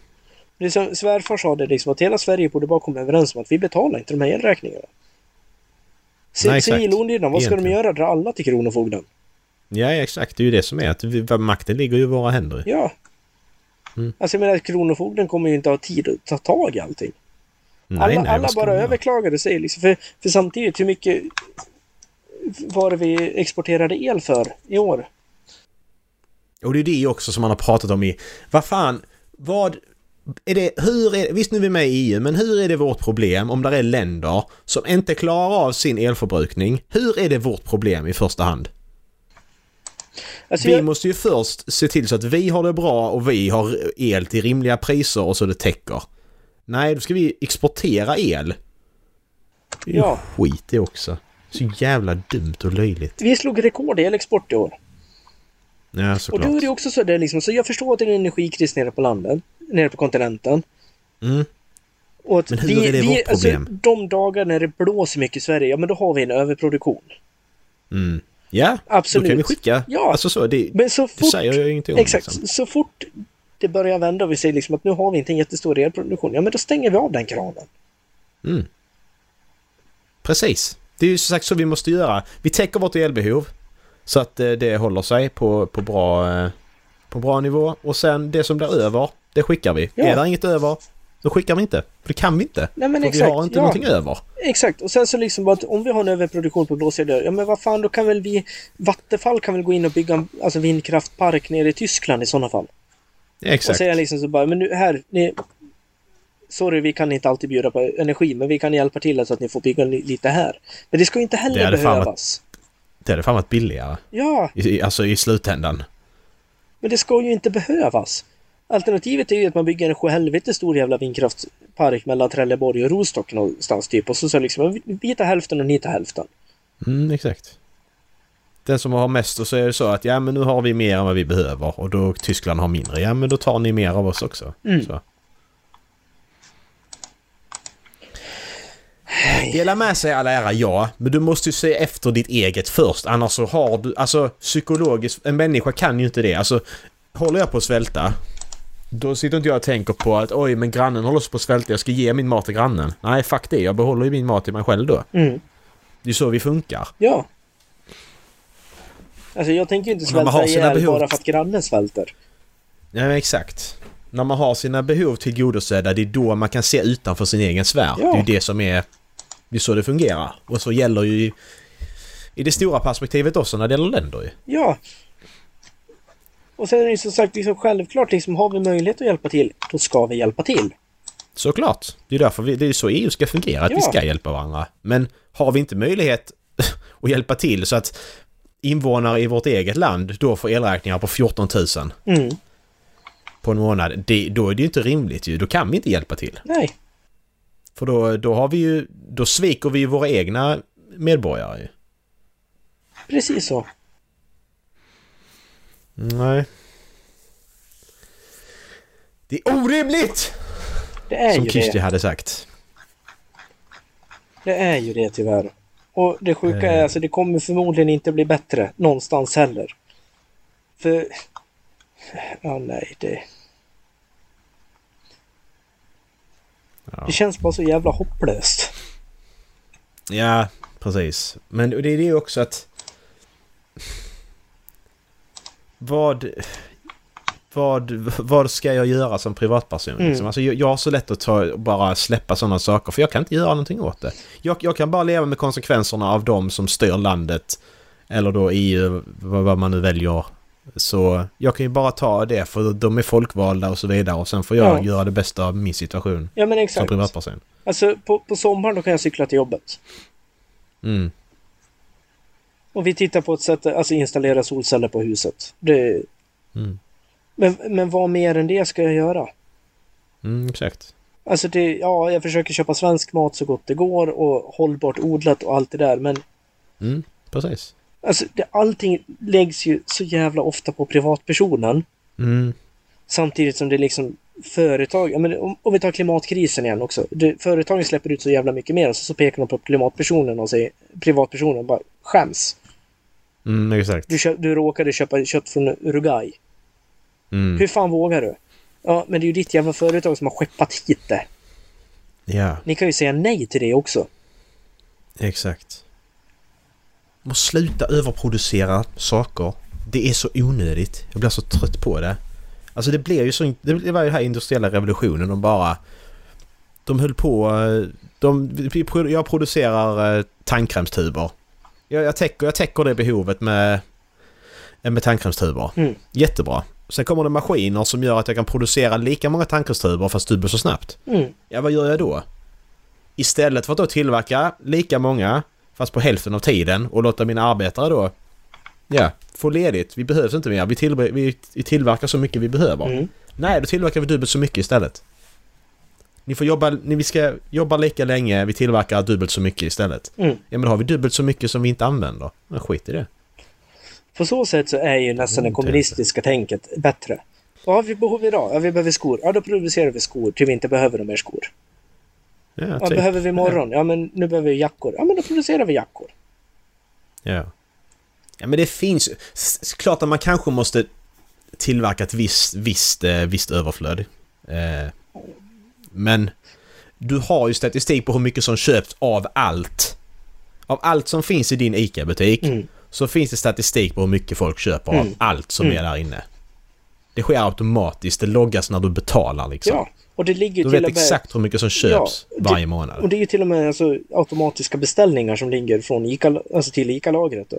Det är som svärfar sa det liksom, att hela Sverige borde bara komma överens om att vi betalar inte de här elräkningarna. Civilolydnad, vad ska de Egentligen. göra? Dra alla till Kronofogden? Ja, ja, exakt. Det är ju det som är att vi, makten ligger ju i våra händer. Ja. Mm. Alltså jag menar, Kronofogden kommer ju inte ha tid att ta tag i allting. Nej, alla nej, alla bara överklagade sig liksom. För, för samtidigt, hur mycket var det vi exporterade el för i år? Och det är det också som man har pratat om i... Vad fan? Vad... Är det, hur är, visst nu är vi med i EU, men hur är det vårt problem om det är länder som inte klarar av sin elförbrukning? Hur är det vårt problem i första hand? Alltså Vi jag, måste ju först se till så att vi har det bra och vi har el till rimliga priser och så det täcker. Nej, då ska vi exportera el. Det är Ja. skit det också. Så jävla dumt och löjligt. Vi slog rekord i elexport i år. Ja, Och såklart. då är det också så där liksom, så jag förstår att det är en energikris nere på landet, nere på kontinenten. Mm. Och att Men hur är det vårt problem? Alltså, de dagar när det blåser mycket i Sverige, ja men då har vi en överproduktion. Mm. Ja, Absolut. då kan vi skicka. Ja. Alltså så, det, Men så fort, säger jag ju ingenting om. exakt, Liksom. så fort det börjar vända och vi säger liksom att nu har vi inte en jättestor elproduktion, ja men då stänger vi av den kranen. Mm. Precis. Det är ju som sagt så vi måste göra. Vi täcker vårt elbehov så att eh, det håller sig på, på, bra, eh, på bra nivå. Och sen det som blir över, det skickar vi. Ja. Är det inget över, då skickar vi inte. För det kan vi inte. Nej men För exakt. vi har inte ja. någonting över. Exakt, och sen så liksom bara att om vi har en överproduktion på blåsiga dörr, ja men vad fan då kan väl vi, Vattenfall kan väl gå in och bygga en alltså, vindkraftpark nere i Tyskland i sådana fall. Exakt. Och säga liksom så bara, men nu här, ni, Sorry, vi kan inte alltid bjuda på energi, men vi kan hjälpa till så att ni får bygga li- lite här. Men det ska ju inte Det heller fan behövas. Det hade fan varit billigare. Ja, i- alltså i slutändan. men det ska ju inte behövas. Alternativet är ju att man bygger en sjuhelvete stor jävla vindkraftspark mellan Trelleborg och Rostock någonstans typ. Och så, så liksom, vi tar hälften och ni tar hälften. Mm, exakt. Den som har mest och så är det så att ja men nu har vi mer än vad vi behöver och då Tyskland har mindre. Ja men då tar ni mer av oss också. Mm. Så. Dela med sig all ära, ja. Men du måste ju se efter ditt eget först. Annars så har du... Alltså psykologiskt... En människa kan ju inte det. Alltså håller jag på att svälta. Då sitter inte jag och tänker på att oj men grannen håller på att svälta. Jag ska ge min mat till grannen. Nej fuck det. Jag behåller ju min mat till mig själv då. Mm. Det är så vi funkar. Ja. Alltså jag tänker ju inte svälta har sina ihjäl behov. bara för att grannen svälter. Ja men exakt. När man har sina behov tillgodosedda, det är då man kan se utanför sin egen sfär. Ja. Det är ju det som är... Det är så det fungerar. Och så gäller ju i, i det stora perspektivet också när det gäller länder ju. Ja. Och sen är det ju som sagt liksom självklart liksom har vi möjlighet att hjälpa till, då ska vi hjälpa till. Såklart. Det är därför vi, det är så EU ska fungera, att vi Ja. ska hjälpa varandra. Men har vi inte möjlighet att hjälpa till så att invånare i vårt eget land då får elräkningar på 14 000 Mm. på en månad. Det, då är det ju inte rimligt ju. Då kan vi inte hjälpa till. Nej. För då, då har vi ju... Då sviker vi ju våra egna medborgare ju. Precis så. Nej. Det är orimligt! Det är Som ju Kirsti det. hade sagt. Det är ju det tyvärr. Och det sjuka är Eh. alltså det kommer förmodligen inte bli bättre någonstans heller. För... Ja, nej, det... Ja. Det känns bara så jävla hopplöst. Ja, precis. Men det är det också att... Vad... Vad, vad ska jag göra som privatperson? Mm. Liksom? Alltså, jag, jag har så lätt att ta, bara släppa sådana saker för jag kan inte göra någonting åt det. Jag, jag kan bara leva med konsekvenserna av de som styr landet. Eller då EU, vad, vad man nu väljer. Så jag kan ju bara ta det för de är folkvalda och så vidare och sen får jag Ja. göra det bästa av min situation Ja, men som exakt. privatperson. Alltså på, på sommaren då kan jag cykla till jobbet. Mm. Och vi tittar på ett sätt att alltså, installera solceller på huset. Det, Mm. Men, men vad mer än det ska jag göra? Mm, exakt. Alltså det, ja, jag försöker köpa svensk mat så gott det går och hållbart odlat och allt det där. Men Mm, precis. alltså det, allting läggs ju så jävla ofta på privatpersonen. Mm. Samtidigt som det liksom företag, ja, men om, om vi tar klimatkrisen igen också. Det, företagen släpper ut så jävla mycket mer och så, så pekar de på klimatpersonen och säger privatpersonen bara skäms. Mm, exakt. Du, du råkade köpa kött från Uruguay. Mm. Hur fan vågar du? Ja, men det är ju ditt jävla företag som har skeppat hit det. Ja, Ni kan ju säga nej till det också. exakt. Man sluta överproducera saker. Det är så onödigt. Jag blir så trött på det. Alltså det blev ju så... Det var ju den här industriella revolutionen. De bara... De höll på... eh, De, jag producerar eh, tandkrämstuber. Jag, jag, täcker, jag täcker det behovet med, med tandkrämstuber. Mm. Jättebra. Sen kommer det maskiner som gör att jag kan producera lika många tandkrämstuber fast dubbelt så snabbt. Mm. Ja, vad gör jag då? Istället för att då tillverka lika många, fast på hälften av tiden och låta mina arbetare då, ja, få ledigt. Vi behövs inte mer. Vi, vi, vi tillverkar så mycket vi behöver. Mm. Nej, då tillverkar vi dubbelt så mycket istället. Ni får jobba, ni, vi ska jobba lika länge, vi tillverkar dubbelt så mycket istället. Mm. Ja men då har vi dubbelt så mycket som vi inte använder. Men skit i det. På så sätt så är ju nästan det Mm, kommunistiska tänket bättre. Vad har vi behov idag? Ja, vi behöver skor. Ja, då producerar vi skor till vi inte behöver några mer skor. Ja, Ja, typ. behöver vi imorgon? Ja, men nu behöver vi jackor. Ja, men då producerar vi jackor. Ja. Ja men det finns ju... Klart att man kanske måste tillverka ett visst, visst, eh, visst överflöd. Eh, men du har ju statistik på hur mycket som köps av allt. Av allt som finns i din ICA-butik Mm. Så finns det statistik på hur mycket folk köper av Mm. allt som Mm. är där inne. Det sker automatiskt, det loggas när du betalar liksom. Ja, och det ligger du vet med... exakt hur mycket som köps Ja, det- varje månad. Och det är ju till och med alltså, automatiska beställningar som ligger från Ica, alltså till ICA-lagret. Då.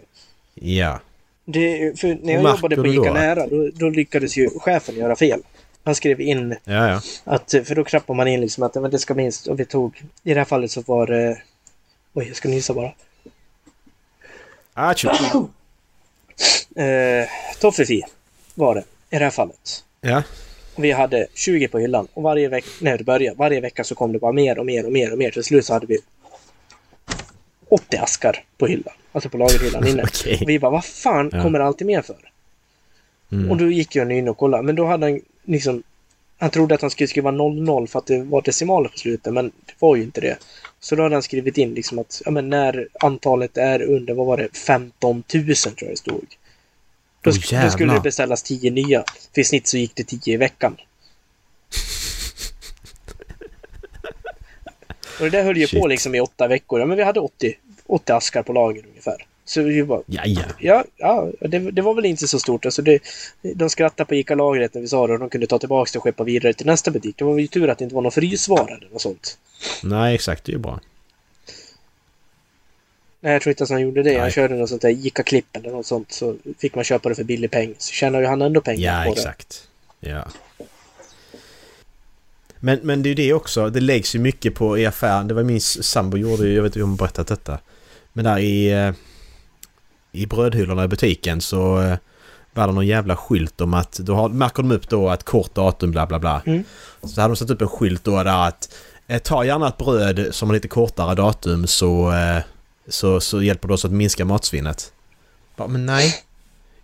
Ja. Det, för när jag Märker jobbade på då ICA att- Nära, då, då lyckades ju chefen göra fel. Han skrev in Ja, ja. att, för då knappar man in liksom att men det ska minst, och vi tog, i det här fallet så var det, oj jag ska nysa bara. Achoo. Eh, Toffefi var det i det här fallet. Ja. Vi hade 20 på hyllan och varje vecka, när det började, varje vecka så kom det bara mer och mer och mer och mer. Till slut så hade vi 80 askar på hyllan. Alltså på lagerhyllan inne. Och vi bara, vad fan Ja. kommer det alltid mer för? Mm. Och då gick jag in och kollade. Men då hade han liksom... Han trodde att han skulle skriva 00 för att det var decimaler på slutet, men det var ju inte det. Så då hade han skrivit in liksom att ja, men när antalet är under, vad var det, 15 000 tror jag det stod. Då, sk- då skulle det beställas 10 nya. För i snitt så gick det 10 i veckan. Och det där höll ju Shit. på liksom i åtta veckor. Ja, men vi hade 80, 80 askar på lager ungefär. Så vi bara, Ja, ja. Ja, ja det, det var väl inte så stort. Alltså det, de skrattade på ICA-lagret när vi sa det och de kunde ta tillbaka det och skeppa vidare till nästa butik. Det var ju tur att det inte var någon frysvara eller något sånt. Nej, exakt. Det är ju bra. Nej, jag tror inte att han gjorde det. Han Nej. körde något sånt där ICA-klipp eller något sånt. Så fick man köpa det för billig peng. Så tjänar ju han ändå pengar Ja, på det. exakt. Ja. Men, men det är ju det också. Det läggs ju mycket på i affären. Det var min sambo gjorde ju, jag vet inte om hon berättat detta. Men där i, eh, i brödhyllorna i butiken så eh, var det någon jävla skylt om att då har, märker de upp då att kort datum bla bla bla. Mm. Så hade de satt upp en skylt då där att eh, ta gärna ett bröd som har lite kortare datum så, eh, så, så hjälper det oss att minska matsvinnet. Bara, men nej.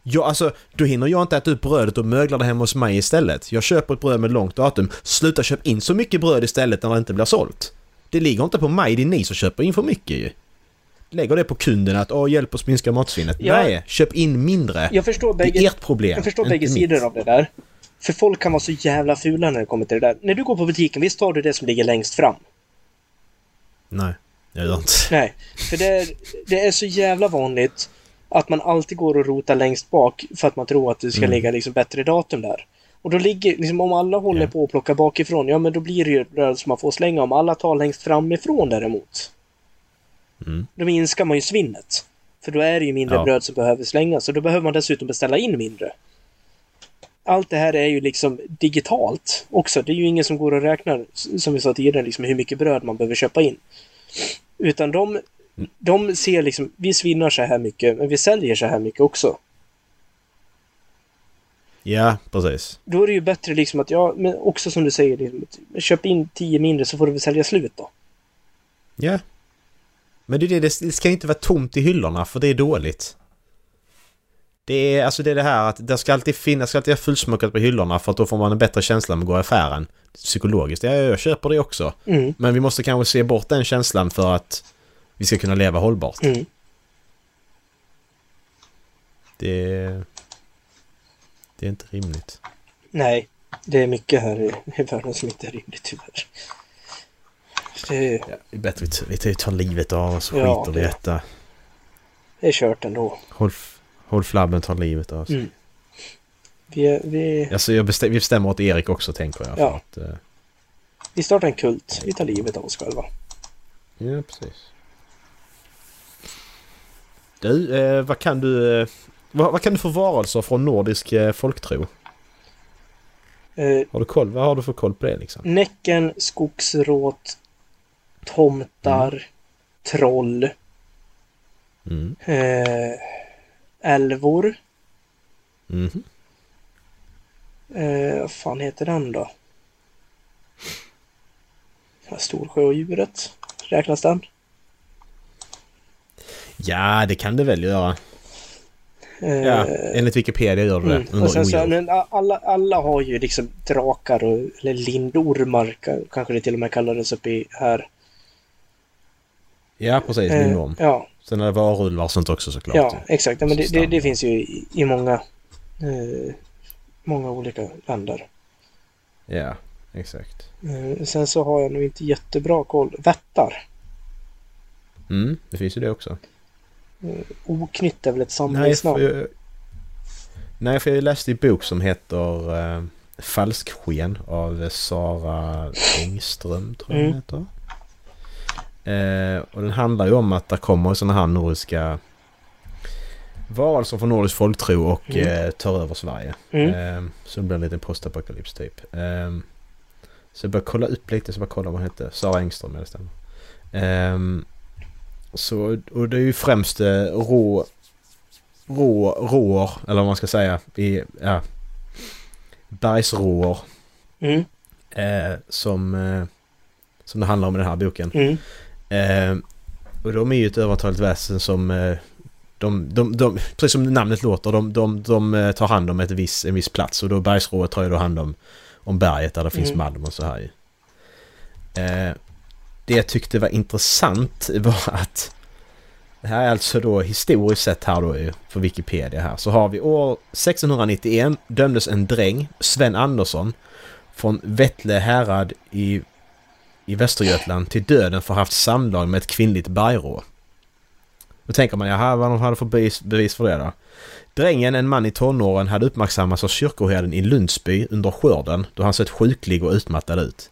Ja, alltså, då hinner jag inte äta upp brödet och mögla det hemma hos mig istället. Jag köper ett bröd med långt datum. Sluta köp in så mycket bröd istället när det inte blir sålt. Det ligger inte på mig, det är ni som köper in för mycket ju. Lägger det på kunden att åh, hjälp oss minska matsvinnet. Ja. Nej, köp in mindre. Jag förstår det är bägge, ert problem. jag förstår bägge mitt. sidor av det där. För folk kan vara så jävla fula när det kommer till det där. När du går på butiken, visst tar du det som ligger längst fram? Nej, jag gör inte. Nej, för det är, det är så jävla vanligt att man alltid går och rotar längst bak för att man tror att det ska Mm. ligga liksom bättre datum där. Och då ligger, liksom om alla håller Ja. på och plockar bakifrån, ja men då blir det ju som man får slänga. Om alla tar längst framifrån däremot, Mm. då minskar man ju svinnet. För då är det ju mindre Ja. bröd som behöver slängas och då behöver man dessutom beställa in mindre. Allt det här är ju liksom digitalt också. Det är ju ingen som går och räknar, som vi sa tidigare, liksom hur mycket bröd man behöver köpa in. Utan de, de ser liksom, vi svinnar så här mycket, men vi säljer så här mycket också. Ja, precis. Då är det ju bättre liksom att, ja, men också som du säger, liksom, köp in tio mindre så får du väl sälja slut då. Ja. Men det, är det, det ska inte vara tomt i hyllorna för det är dåligt. Det är alltså det, är det här att det ska alltid finnas, ska alltid vara fullsmockat på hyllorna för att då får man en bättre känsla när man går i affären. Psykologiskt. Ja, jag köper det också. Mm, Men vi måste kanske se bort den känslan för att vi ska kunna leva hållbart. mm. Det... Det är inte rimligt. Nej, det är mycket här i, i världen som inte är rimligt tyvärr. Det, Ja, det är bättre vi, vi vi tar livet av oss och Ja, skiter i det- detta. det är kört ändå. Håll, håll flabben tar livet av oss. Mm. Vi, vi, Alltså jag bestäm, vi bestämmer åt Erik också tänker jag. Ja. att, eh, vi startar en kult. Vi tar livet av oss själva. Ja, precis. Du, eh, vad kan du... Eh, vad, vad kan du för varelser från nordisk eh, folktro? Eh, Har du koll? Vad har du för koll på det liksom? Näcken, skogsråt, tomtar, troll, Mm. eh, älvor. Mhm. Eh, vad fan heter den då? Storsjöodjuret. Räknas den? Ja, det kan det väl göra. Ja, Eh, enligt Wikipedia gör det. Mm. Och sen så, men alla, alla har ju liksom drakar och eller lindormar ka- kanske det till och med kallades uppe i här. Ja, precis. Eh, Lindorm. ja, Sen är det varulvar och sånt också såklart. ja, exakt. Ja, men det, det, det finns ju i, i många, eh, många olika länder. Ja, exakt. Eh, sen så har jag nog inte jättebra koll. Vättar. Mm, det finns ju det också. Oknytt är väl ett Nej, för samlingsnamn? jag, nej, för jag läste en bok som heter eh, Falsksken av Sara Engström, tror jag Mm. heter. Eh, och den handlar ju om att det kommer sådana här nordiska varelser från nordisk folktro och Mm. eh, tar över Sverige. Mm. Eh, så det blir en liten postapokalyps typ. Eh, så jag började kolla upp lite, så jag bara kolla vad hon hette. Sara Engström, det stämmer. Eh, så, och det är ju främst eh, rå, rå, råor, eller vad man ska säga, i, ja, bergsråor Mm. som, som det handlar om i den här boken. Eh, och de är ju ett övertaligt väsen som eh, de, de, de, precis som namnet låter, de, de, de eh, tar hand om ett viss, en viss plats och då bergsrået tar ju då hand om, om berget där det finns Mm. malm och så här ju. eh, Det jag tyckte var intressant var att det här är alltså då historiskt sett här då ju, för Wikipedia här så har vi år 1691 dömdes en dräng, Sven Andersson, från Vettle härad i i Västergötland till döden för att ha haft samlag med ett kvinnligt bergrå. Då tänker man, jaha, vad de hade för bevis, bevis för det då? Drängen, en man i tonåren, hade uppmärksammats av kyrkoherden i Lundsby under skörden då han sett sjuklig och utmattad ut.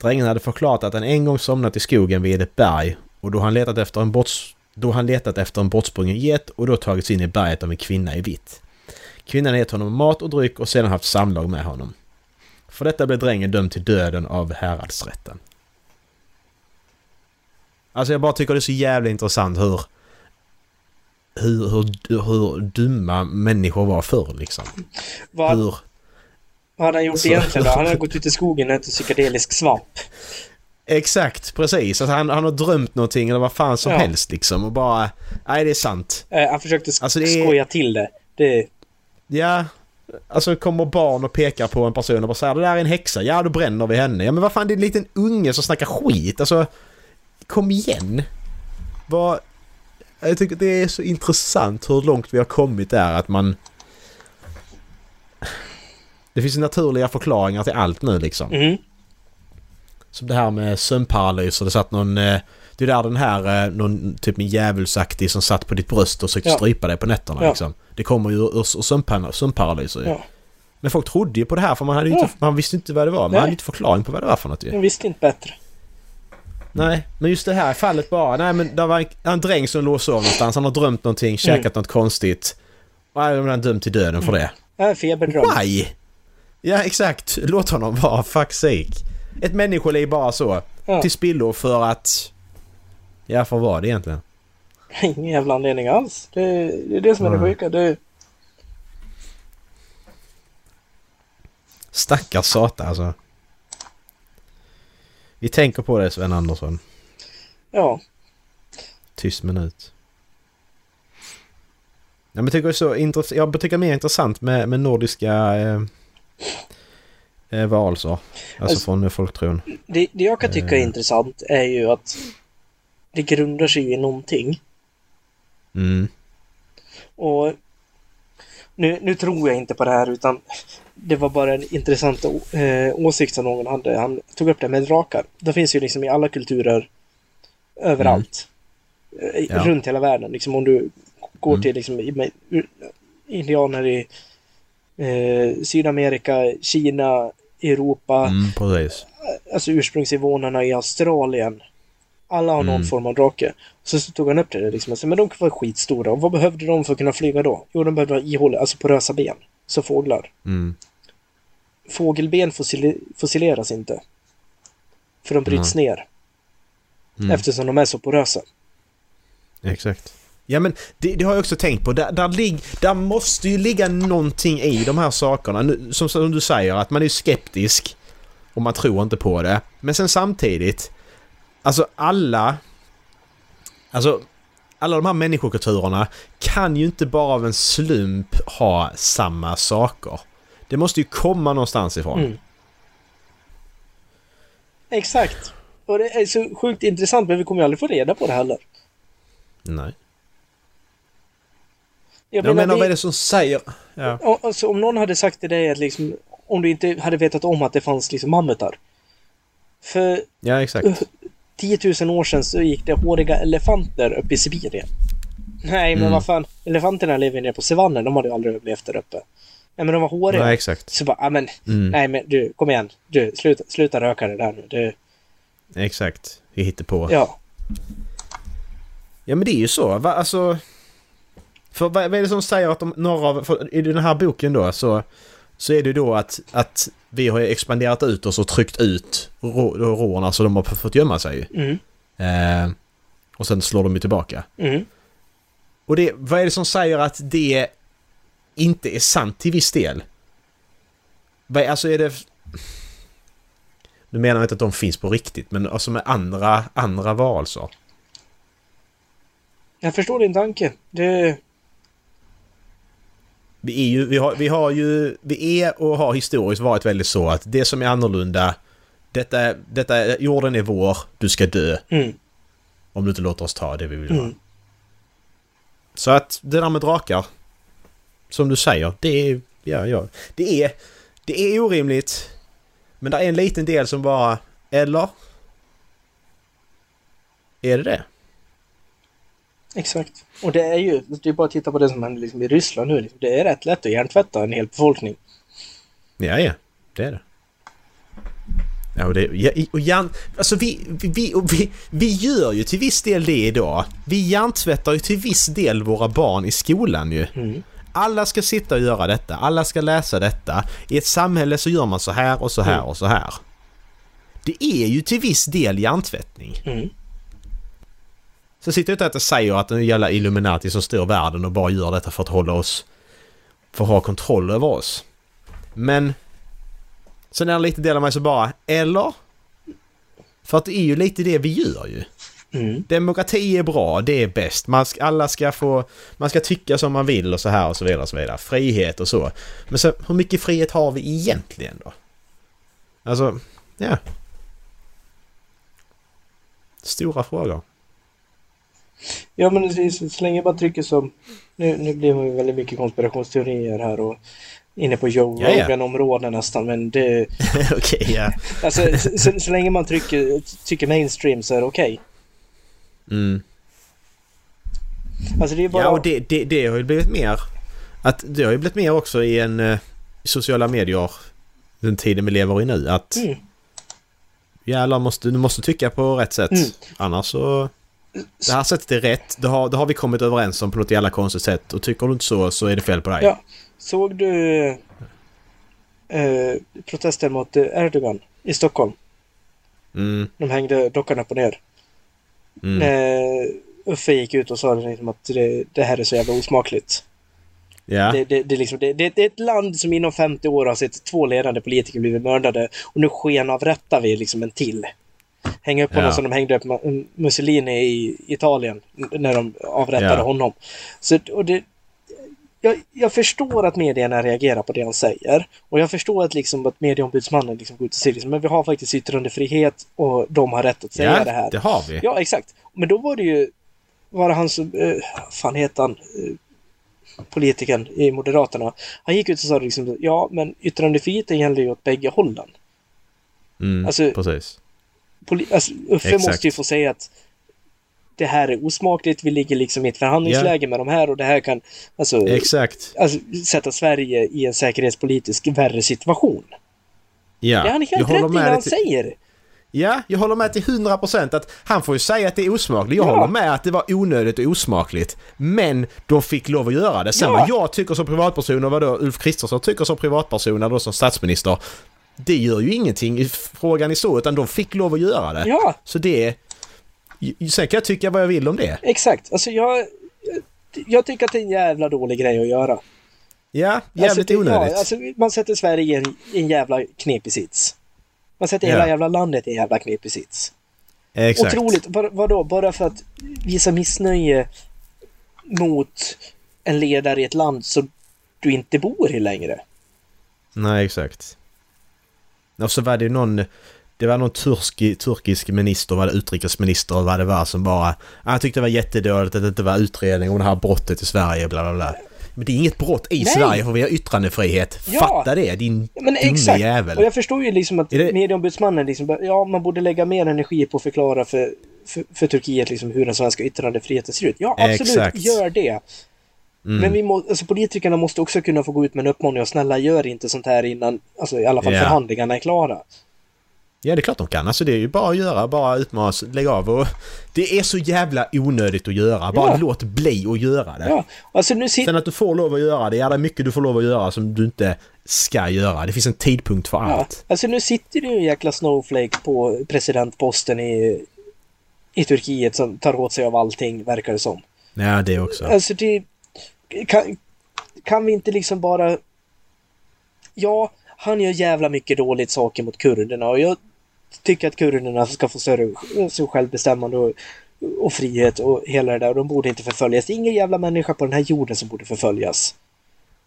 Drängen hade förklarat att han en gång somnat i skogen vid ett berg och då han letat efter en borts, då han letat efter en bortsprungen get och då tagits in i berget av en kvinna i vitt. Kvinnan hade gett honom mat och dryck och sedan haft samlag med honom. För detta blev drängen dömd till döden av häradsrätten. Alltså jag bara tycker det är så jävla intressant hur... Hur, hur, hur dumma människor var förr liksom. Vad, Hur... vad hade han gjort Så- egentligen då? Han hade gått ut i skogen och ätit psykedelisk svamp. Exakt, precis. Att han, han har drömt någonting eller vad fan som Ja. helst liksom och bara... Nej, det är sant. Eh, han försökte sk- Alltså, är- skoja till det. det. Ja, alltså kommer barn och pekar på en person och bara säger det där är en häxa. Ja, då bränner vi henne. Ja, men vad fan, det är en liten unge som snackar skit. Alltså, kom igen. Vad... Jag tycker det är så intressant hur långt vi har kommit där att man... Det finns naturliga förklaringar till allt nu liksom. Mm. Som det här med sömnparalys och det satt någon... Det är där den här, eh, någon typ en djävulsaktig som satt på ditt bröst och försökte Ja. strypa dig på nätterna Ja. liksom. Det kommer ju ur, ur sömnpar- sömnparalyser ju. Ja. Men folk trodde ju på det här för man, hade ju inte, man visste inte vad det var. Man Nej. hade inte förklaring på vad det var för något ju. Jag visste inte bättre. Nej, men just det här fallet bara. Nej men det var en, en dräng som låg och sov någonstans. Han har drömt någonting, käkat något konstigt. Och han dömd till döden för det. Ja, feberdröm. Why? Ja exakt, låt honom vara, fuck sake. Ett människoliv bara så. Ja. Till spillo för att... Ja, för vad det egentligen? Ingen jävla anledning alls. Det, det är det som är det Nej. sjuka. Det, Stackars sata alltså. Vi tänker på det Sven Andersson. ja. Tyst minut. Ja, men jag tycker så intress- jag tycker det är mer intressant med, med nordiska eh, eh, varelser. Alltså, Alltså- från folktron. Det, det jag kan tycka är Eh. intressant är ju att det grundar sig i någonting. Mm. Och nu, nu tror jag inte på det här utan det var bara en intressant eh, åsikt som någon hade. Han tog upp det med drakar. Det finns ju liksom i alla kulturer överallt. Eh, Ja. Runt hela världen. Liksom om du går Mm. till liksom, indianer i eh, Sydamerika, Kina, Europa, Mm, precis. alltså ursprungsinvånarna i Australien. Alla har någon Mm. form av drake. Så, så tog han upp det liksom. Men de var skitstora. Och vad behövde de för att kunna flyga då? Jo, de behövde ha ihåll, alltså porösa ben. Så fåglar. Mm. Fågelben fossileras inte. För de bryts ner. Mm. Eftersom de är så porösa. Exakt. Ja men det, det har jag också tänkt på. Där, där, lig, där måste ju ligga någonting i de här sakerna. Nu, som, som du säger, att man är skeptisk. och man tror inte på det. Men sen samtidigt, alltså alla... Alltså alla de här människokulturerna kan ju inte bara av en slump ha samma saker. Det måste ju komma någonstans ifrån. Mm. Exakt. Och det är så sjukt intressant men vi kommer ju aldrig få reda på det heller. Nej. Jag Jag menar, det- vad är det som säger... Ja, Alltså, om någon hade sagt till dig att liksom, om du inte hade vetat om att det fanns liksom mammutar. För ja, exakt. 10 000 år sedan så gick det håriga elefanter upp i Sibirien. Nej, men Mm. vad fan. Elefanterna lever nere på savannen. De hade ju aldrig överlevt där uppe. Nej, men de var håriga. Nej, exakt. Så bara, men, Mm. nej men du, kom igen. Du, sluta, sluta röka det där nu. Du, Exakt. Vi hittar på. ja. Ja men det är ju så. Va, alltså... För vad, är det som säger att de, några av... I den här boken då så... Så är det då att, att vi har expanderat ut oss och tryckt ut rå- råorna så de har fått gömma sig. Mm, Eh, och sen slår de ju tillbaka. mm. Och det, vad är det som säger att det inte är sant till viss del? Vad Alltså är det... Nu menar jag inte att de finns på riktigt, men alltså med andra, andra varelser. Jag förstår din tanke. Det... Vi är ju, vi har, vi har ju, vi är och har historiskt varit väldigt så att det som är annorlunda, detta, detta, jorden är vår, du ska dö. Mm, Om du inte låter oss ta det vi vill ha. mm. Så att det där med drakar, som du säger, det är, ja, ja, det är, det är orimligt. Men det är en liten del som bara, eller? Är det det? Exakt. Och det är ju, det är bara att titta på det som händer liksom i Ryssland nu. Liksom. Det är rätt lätt att hjärntvätta en hel befolkning. Ja, ja. Det är det. Ja, och det... Och Jan, alltså vi, vi, vi, vi gör ju till viss del det idag. Vi hjärntvättar ju till viss del våra barn i skolan ju. Mm. Alla ska sitta och göra detta. Alla ska läsa detta. I ett samhälle så gör man så här och så här Mm. och så här. Det är ju till viss del hjärntvättning. Mm. Så sitter jag inte att jag säger att det är jävla Illuminati som styr världen och bara gör detta för att hålla oss... För att ha kontroll över oss. Men... Sen är det lite del av mig som bara, eller? För att det är ju lite det vi gör ju. Mm. Demokrati är bra, det är bäst. Man ska, alla ska få... Man ska tycka som man vill och så här och så vidare och så vidare. Frihet och så. Men så, hur mycket frihet har vi egentligen då? Alltså, ja. Stora frågor. Ja, men det så, så länge man trycker som... Nu, nu blir man ju väldigt mycket konspirationsteorier här och inne på Joe ja. Rogan-områden nästan, men det... Okej, ja. Alltså, så, så, så länge man trycker, tycker mainstream så är det okej. Mm. Alltså det är bara... Ja, och det, det, det har ju blivit mer... Att det har ju blivit mer också i en... eh, I sociala medier, den tiden vi lever i nu, att... Mm. Jävlar, måste, du måste tycka på rätt sätt. Mm. Annars så... Det här sättet är rätt. Det har, det har vi kommit överens om på något jävla konstigt sätt. Och tycker du inte så, så är det fel på dig. Ja. Såg du eh, protesten mot eh, Erdogan i Stockholm? Mm, De hängde dockan upp och ner. mm. Eh, Uffe gick ut och sa liksom att det, det här är så jävla osmakligt. Ja. Det, det, det, är liksom, det, det, det är ett land som inom 50 år har sett två ledande politiker blivit mördade och nu skenavrättar vi liksom en till. Hänga upp honom Ja. som de hängde upp Mussolini i Italien när de avrättade Ja. honom. Så, och det, jag, jag förstår att medierna reagerar på det han säger. Och jag förstår att, liksom, att medieombudsmannen liksom går ut och säger liksom, men vi har faktiskt yttrandefrihet och de har rätt att säga ja, det här. det har vi. Ja, exakt. Men då var det ju... Var det han som... Eh, fan heter han? Eh, politikern i Moderaterna. Han gick ut och sa liksom, ja men yttrandefriheten gäller ju åt bägge hållen. Mm, Alltså- precis. Alltså, Uffe Exakt. måste ju få säga att det här är osmakligt, vi ligger liksom i ett förhandlingsläge med de här och det här kan alltså, Exakt. alltså sätta Sverige i en säkerhetspolitisk värre situation. Ja, det är han jag helt håller rätt i dig han till- säger. Ja, jag håller med till 100% att han får ju säga att det är osmakligt. Jag Ja. håller med att det var onödigt och osmakligt. Men de fick lov att göra det. Sen Ja. vad jag tycker som privatperson och vad då Ulf Kristersson tycker som privatperson eller då som statsminister. Det gör ju ingenting i frågan i så, utan de fick lov att göra det. Ja, Så det... Sen kan jag tycka vad jag vill om det. exakt. Alltså jag... Jag tycker att det är en jävla dålig grej att göra. Ja, jävligt alltså, onödigt. Ja, alltså, man sätter Sverige i en, i en jävla knepig sits. Man sätter Ja. hela jävla landet i en jävla knepig sits. Exakt. Otroligt. Bara, vadå? Bara för att visa missnöje mot en ledare i ett land som du inte bor i längre. Nej, exakt. Och så var det ju någon... Det var någon turski, turkisk minister, var det utrikesminister eller vad det var som bara... "Ah, Jag tyckte det var jättedåligt att det inte var utredning om det här brottet i Sverige, bla bla bla. Men det är inget brott i Nej. Sverige för vi har yttrandefrihet. Ja. Fatta det, din Ja, Men dumme exakt. jävel. Och jag förstår ju liksom att Är det- medieombudsmannen liksom, ja man borde lägga mer energi på att förklara för, för, för Turkiet liksom hur den svenska yttrandefriheten ser ut. Ja, absolut, Exakt. gör det. Mm. Men vi må, alltså, politikerna måste också kunna få gå ut med en uppmaning och snälla gör inte sånt här innan, alltså i alla fall Ja. förhandlingarna är klara. Ja, det är klart de kan. Alltså det är ju bara att göra, bara utmanas, lägg av och... Det är så jävla onödigt att göra. Bara Ja. låt bli att göra det. Ja, alltså nu sitter... Sen att du får lov att göra det, ja det är mycket du får lov att göra som du inte ska göra. Det finns en tidpunkt för Ja, allt. alltså nu sitter det ju en jäkla snowflake på presidentposten i, i Turkiet som tar åt sig av allting, verkar det som. Ja, det också. Alltså det... Kan, kan vi inte liksom bara... Ja, han gör jävla mycket dåligt saker mot kurderna och jag tycker att kurderna ska få större självbestämmande och, och frihet och hela det där. Och de borde inte förföljas. Det är ingen jävla människa på den här jorden som borde förföljas.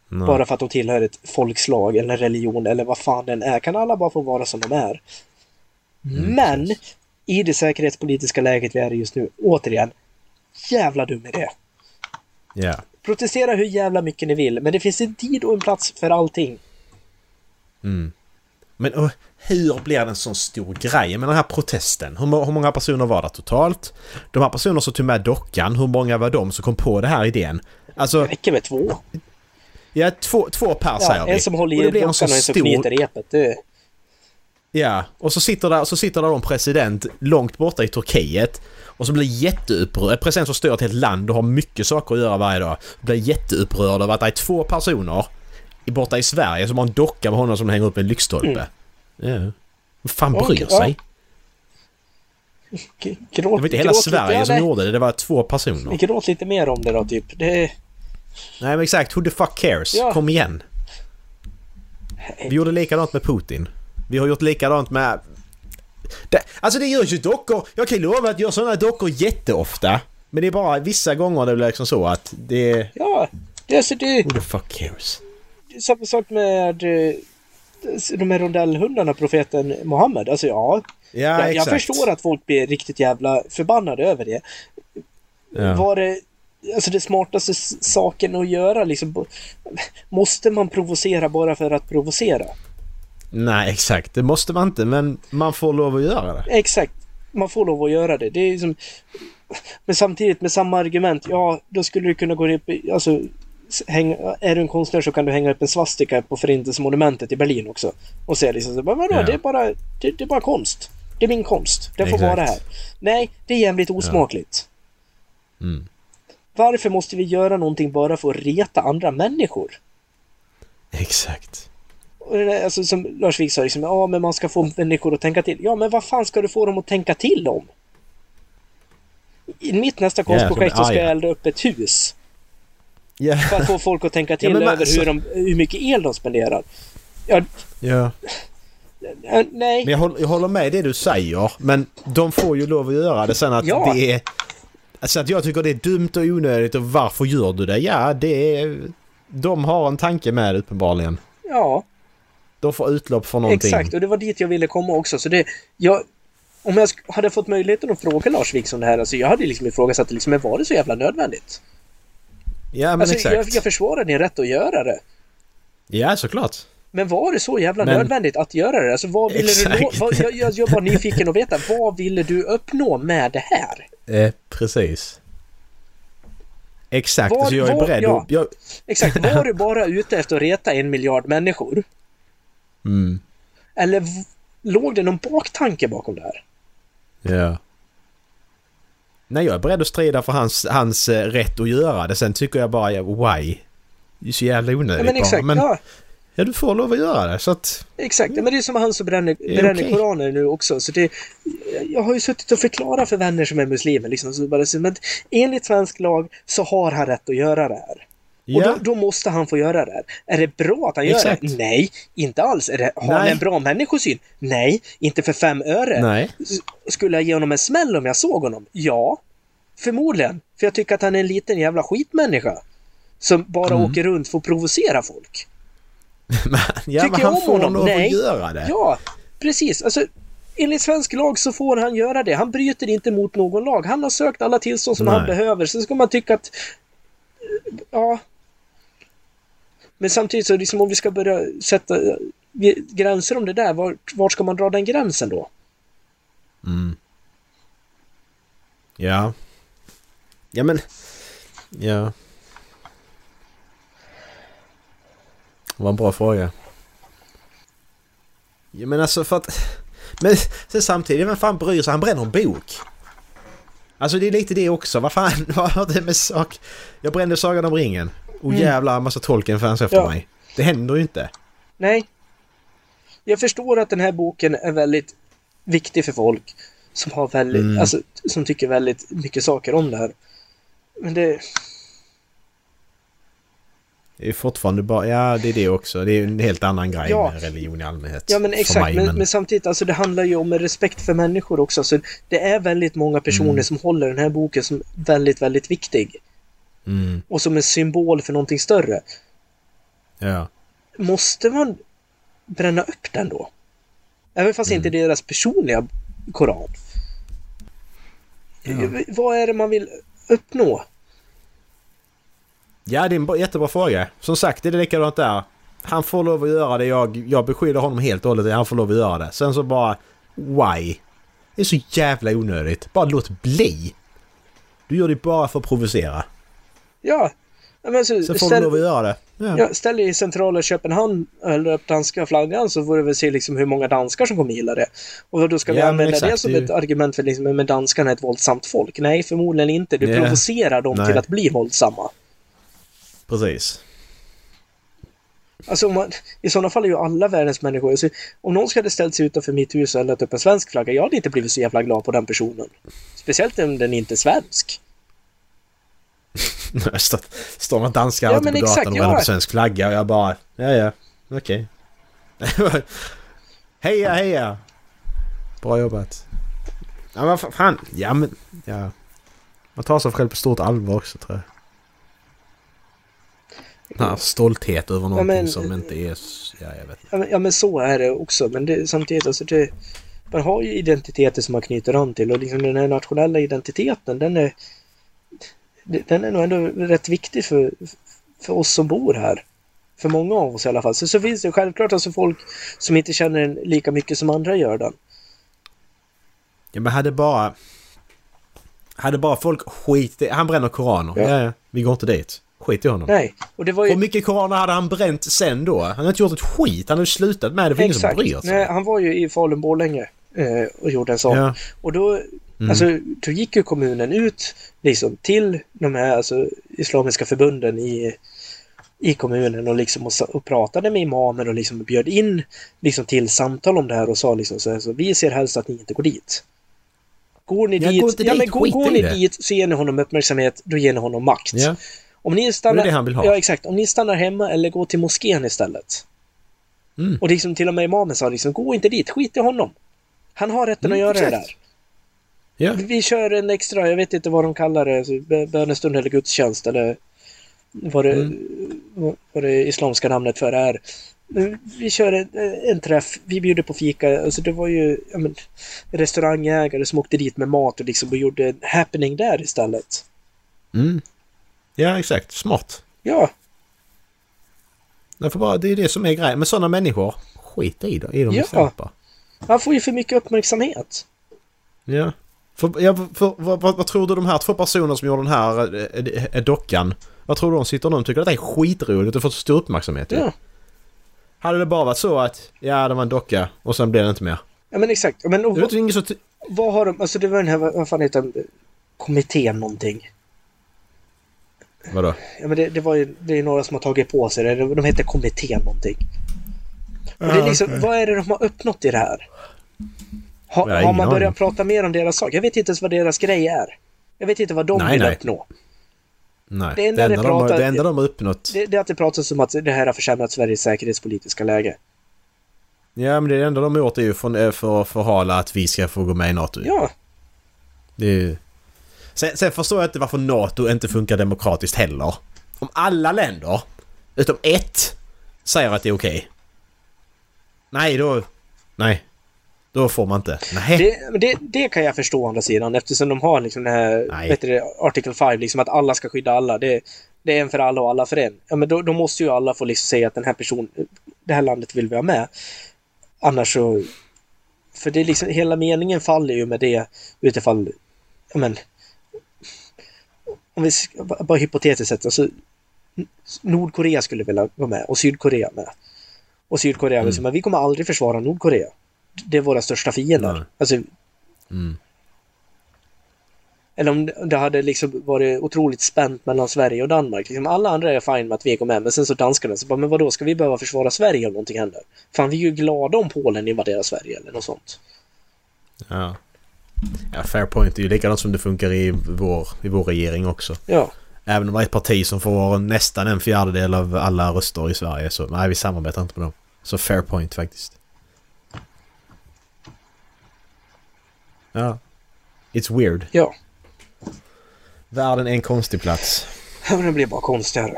Nej. Bara för att de tillhör ett folkslag eller religion eller vad fan den är. Kan alla bara få vara som de är? Men i det säkerhetspolitiska läget vi är i just nu, återigen, jävla dum idé. Ja. Protestera hur jävla mycket ni vill, men det finns en tid och en plats för allting. Mm. Men och, hur blir det en sån stor grej med den här protesten? Hur, hur många personer var det totalt? De här personerna som tog med dockan, hur många var de som kom på den här idén? Alltså, Det räcker med två. ja, två, två per Ja, säger vi. en som håller i dockan och en som stor- knyter repet. Det, Ja, och så sitter där, så sitter där en president långt borta i Turkiet och så blir jätteupprörd. En president som styr ett helt land och har mycket saker att göra varje dag. Blir jätteupprörd över att det är två personer borta i Sverige som har en docka med honom som hänger upp en lyktstolpe. Ja. Vem fan Ja, bryr ja. sig? g- Det gråt, var inte hela gråt Sverige lite, som ja, gjorde det, det var två personer. Gråt lite mer om det då, typ. Det, Nej men exakt, who the fuck cares? Ja. Kom igen. Vi gjorde likadant med Putin. Vi har gjort likadant med... Det, alltså det görs ju dockor. Jag kan lova att jag gör sådana dockor jätteofta. Men det är bara vissa gånger det blir liksom så att det är... ja, det, alltså, det, Who the fuck cares? är samma sak med eh, de här rondellhundarna, profeten Mohammed. Alltså ja, Ja, jag, jag förstår att folk blir riktigt jävla förbannade över det. Ja. Var det alltså det smartaste saken att göra liksom? Måste man provocera bara för att provocera? Nej, exakt. Det måste man inte, men man får lov att göra det. Exakt. Man får lov att göra det. Det är liksom... Men samtidigt med samma argument, ja, då skulle du kunna gå upp i, alltså, hänga, är du en konstnär så kan du hänga upp en svastika på Förintelsemonumentet i Berlin också. Och säga liksom, så, vadå, Ja. det, är bara, det, det är bara konst. Det är min konst. Den får Exakt. vara här. Nej, det är jävligt osmakligt. Mm. Varför måste vi göra någonting bara för att reta andra människor? Exakt. Och det där, alltså, som Lars Vilks sa, liksom, ja men man ska få människor att tänka till. Ja men vad fan ska du få dem att tänka till om? I mitt nästa Ja, konstprojekt så ska ah, jag ja. elda upp ett hus. Ja. För att få folk att tänka till men man- över så- hur, de, hur mycket el de spenderar. Ja, ja. eh, nej. Men jag håller, jag håller med det du säger, men de får ju lov att göra det sen att Ja. det är... Alltså att jag tycker det är dumt och onödigt och varför gör du det? Ja, det är... De har en tanke med det uppenbarligen. Ja, De får utlopp för någonting. exakt. Och det var dit jag ville komma också. Så det, jag, om jag hade fått möjligheten att fråga Lars Vilks om det här, alltså jag hade liksom ifrågasatt, liksom, men var det så jävla nödvändigt? Ja, men Alltså, exakt. jag, jag försvarar din rätt att göra det. Ja, såklart. Men var det så jävla Men- nödvändigt att göra det? Alltså vad ville du nå? Exakt. Vad, jag, jag, jag var nyfiken att veta, vad ville du uppnå med det här? Eh, precis. Exakt, Var- alltså jag är var- beredd ja. att... Jag, Exakt, var du bara ute efter att reta en miljard människor? Mm, Eller låg det någon baktanke bakom det här? ja. Nej, jag är beredd att strida för hans, hans eh, rätt att göra det. Sen tycker jag bara, why? Det är så jävla onödigt Ja, men exakt, Men ja, ja, du får lov att göra det. Så att... exakt. Ja, men det är som han som bränner, bränner okej. koraner nu också. Så det, jag har ju suttit och förklarat för vänner som är muslimer. Liksom, så bara, men enligt svensk lag så har han rätt att göra det här. Och Ja. då, då måste han få göra det. Är det bra att han gör Exakt. det? Nej, inte alls. Är det, har han en bra människosyn? Nej, inte för fem öre. Nej. Skulle jag ge honom en smäll om jag såg honom? Ja, förmodligen. För jag tycker att han är en liten jävla skitmänniska. Som bara Mm. åker runt för att provocera folk. Men, ja, Tycker men jag om honom? lov Nej. göra det. Ja, precis. Alltså, enligt svensk lag så får han göra det. Han bryter inte mot någon lag. Han har sökt alla tillstånd som Nej. han behöver. Sen ska man tycka att... Ja. Men samtidigt så liksom om vi ska börja sätta eh, gränser om det där, var, var ska man dra den gränsen då? Mm. Ja. Ja men... Ja. Det var en bra fråga. Ja men alltså för att... Men sen samtidigt, vem fan bryr sig? Han bränner en bok. Alltså det är lite det också. Vad fan, vad har det med sak... Jag brände Sagan om ringen. Och Mm. jävlar en massa Tolkien-fans efter Ja. mig. Det händer ju inte. Nej. Jag förstår att den här boken är väldigt viktig för folk som har väldigt, Mm. alltså som tycker väldigt mycket saker om det här. Men det, Det är fortfarande bara... Ja, det är det också. Det är en helt annan grej Ja. med religion i allmänhet. Ja men exakt, mig, men, men... samtidigt, alltså det handlar ju om respekt för människor också. Så det är väldigt många personer Mm. som håller den här boken som väldigt, väldigt viktig. Mm, Och som en symbol för någonting större. ja. Måste man bränna upp den då? Även fast inte det är deras personliga koran. Ja. Vad är det man vill uppnå? Ja, det är en bra- jättebra fråga. Som sagt, det är likadant där. Han får lov att göra det. Jag, jag beskyller honom helt och hållet. Han får lov att göra det. Sen så bara... Why? Det är så jävla onödigt. Bara låt bli. Du gör det bara för att provocera. Ja, men alltså, Sen får du lov att ställ, göra det. Ja. ja, ställ dig i centrala Köpenhamn och höll upp danska flaggan så får du väl se liksom hur många danskar som kommer gilla det. Och då ska vi Ja, använda exakt, det som ju- ett argument för liksom, men danskarna är ett våldsamt folk. Nej, förmodligen inte. Du Ja. provocerar dem Nej. till att bli våldsamma. Precis. Alltså, man, I sådana fall är ju alla världens människor... Alltså, om någon skulle ställt sig utanför mitt hus och eldat upp en svensk flagga, jag hade inte blivit så jävla glad på den personen. Speciellt om den inte är svensk. Står- Står några danskar Ja, på exakt, gatan och ja. på svensk flagga och jag bara... Ja, ja. Okej. heja, heja! Bra jobbat. Ja, men fan. Ja, men... Ja. Man tar sig själv på stort allvar också, tror jag. Den stolthet över någonting men- som inte är... Ja, jag vet inte. Ja men, ja, men så är det också. Men det, samtidigt, alltså det, man har ju identiteter som man knyter an till och liksom den här nationella identiteten, den är, den är nog ändå rätt viktig för, för oss som bor här. För många av oss i alla fall. Så, så finns det självklart alltså folk som inte känner den lika mycket som andra gör den. Ja, men hade bara... Hade bara folk skit. Han bränner koraner. Ja. Ja. ja, Vi går inte dit. Skit i honom. Nej, och det var ju... Hur mycket koraner hade han bränt sen då? Han hade inte gjort ett skit. Han hade slutat med det. för ingen som bryr sig. Nej, han var ju i Falun-Borlänge eh, och gjorde en sån. Ja. Och då, Mm. alltså, då gick ju kommunen ut liksom, till de här alltså, islamiska förbunden i, i kommunen och, liksom, och, och pratade med imamer och liksom bjöd in liksom, till samtal om det här och sa liksom, så här, så, vi ser helst att ni inte går dit. Går ni dit, gå inte ja, dit, men går, går ni det. dit så ger ni honom uppmärksamhet, då ger ni honom makt. Ja. Om ni Det stannar, det ha. Ja, exakt. Om ni stannar hemma eller går till moskén istället. Mm. Och liksom till och med imamen sa liksom, gå inte dit, skit i honom. Han har rätten Mm, att göra det exakt. där. Ja. Vi kör en extra, jag vet inte vad de kallar det, alltså, bö- bönestund eller gudstjänst eller vad det, Mm. vad det islamska namnet för är. Vi kör en, en träff, vi bjuder på fika, alltså det var ju men, restaurangägare som åkte dit med mat och liksom och gjorde en happening där istället. Mm. Ja, exakt. Smart. Ja, bara, det är det som är grejen. Men sådana människor, skit i, dem- i dem Ja. istället bara. han får ju för mycket uppmärksamhet. Ja. För, ja, för, vad, vad, vad tror du de här två personerna som gjorde den här eh, eh, dockan, vad tror du de sitter nu och tycker att det är skitroligt och får så stor uppmärksamhet? Ja. Hade det bara varit så att, ja det var en docka och sen blev det inte mer. Ja men exakt. Men och, Det är ingen så... vad har de, alltså det var den här, vad fan heter den, kommittén någonting. Vadå? Ja men det, det var ju, det är några som har tagit på sig det, de heter kommittén någonting. Och det är liksom, vad är det de har uppnått i det här? Ha, har man börjat prata mer om deras sak? Jag vet inte ens vad deras grej är. Jag vet inte vad de Nej, vill nej. uppnå. Nej. Det Det enda enda, det de, har, pratar- det enda de har uppnått... Det, det är att det pratas om att det här har försämrat Sveriges säkerhetspolitiska läge. Ja, men det enda de har gjort är ju för, eh, för att förhala att vi ska få gå med i NATO. Ja, Det är ju... sen, sen förstår jag inte varför NATO inte funkar demokratiskt heller. Om alla länder, utom ett, säger att det är okej. Nej, då... Nej. Då får man inte. Nej. det, det, det kan jag förstå å andra sidan eftersom de har liksom det här, Nej. vet du, det, Article 5, liksom att alla ska skydda alla. Det, det är en för alla och alla för en. Ja, men då, då måste ju alla få liksom säga att den här personen, det här landet vill vi ha med. Annars så... För det är liksom, hela meningen faller ju med det utifall, ja men... Om vi, bara hypotetiskt sett, alltså Nordkorea skulle vilja vara med och Sydkorea med. Och Sydkorea vill säga, men vi kommer aldrig försvara Nordkorea. Det är våra största fiender. Nej. Alltså, Mm. eller om det- det hade liksom varit otroligt spänt mellan Sverige och Danmark. Liksom alla andra är fine med att vi går med, men sen så danskarna så bara, men vadå, ska vi behöva försvara Sverige om någonting händer? Fan, vi är ju glada om Polen invaderar Sverige eller något sånt. Ja. Ja, fair point. Det är ju likadant som det funkar i vår, i vår regering också. Ja, Även om det är ett parti som får nästan en fjärdedel av alla röster i Sverige så nej, vi samarbetar inte med dem. Så fair point faktiskt. Ja. It's weird. ja. Världen är en konstig plats. Ja, men det blir bara konstigare.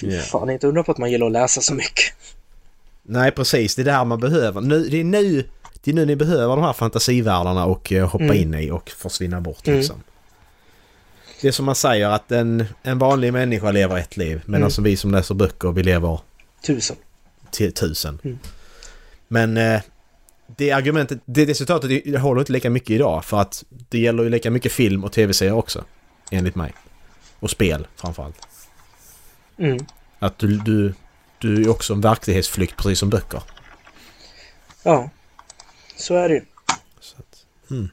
Fy Ja. fan, inte undra på att man gillar att läsa så mycket. Nej, precis. Det är det här man behöver. Nu, det, är nu, det är nu ni behöver de här fantasivärldarna och eh, hoppa Mm. in i och försvinna bort Mm. liksom. Det är som man säger att en, en vanlig människa lever ett liv medan Mm. som vi som läser böcker vi lever Tusen. tusen. Mm. Men eh, det argumentet, det, citatet det, håller inte lika mycket idag för att det gäller ju lika mycket film och tv-serier också. Enligt mig. Och spel framförallt. Mm. Att du, du, du är också en verklighetsflykt precis som böcker. Ja, så är det ju. Mm.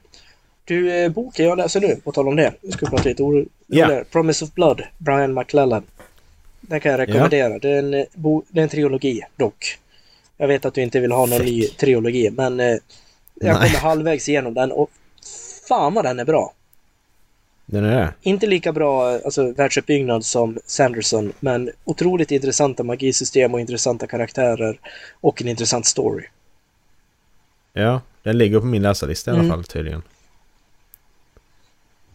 Du, eh, boken jag läser nu, på tal om det. Nu ska vi prata lite oro. Roligare. Promise of Blood, Brian McClellan. Den kan jag rekommendera. Det, är en, eh, det är en trilogi dock. Jag vet att du inte vill ha någon Fett. ny trilogi, men eh, jag kommer halvvägs igenom den och fan vad den är bra. Den är det? Inte lika bra alltså, världsuppbyggnad som Sanderson, men otroligt intressanta magisystem och intressanta karaktärer och en intressant story. Ja, den ligger på min läsarlista i alla Mm. fall tydligen.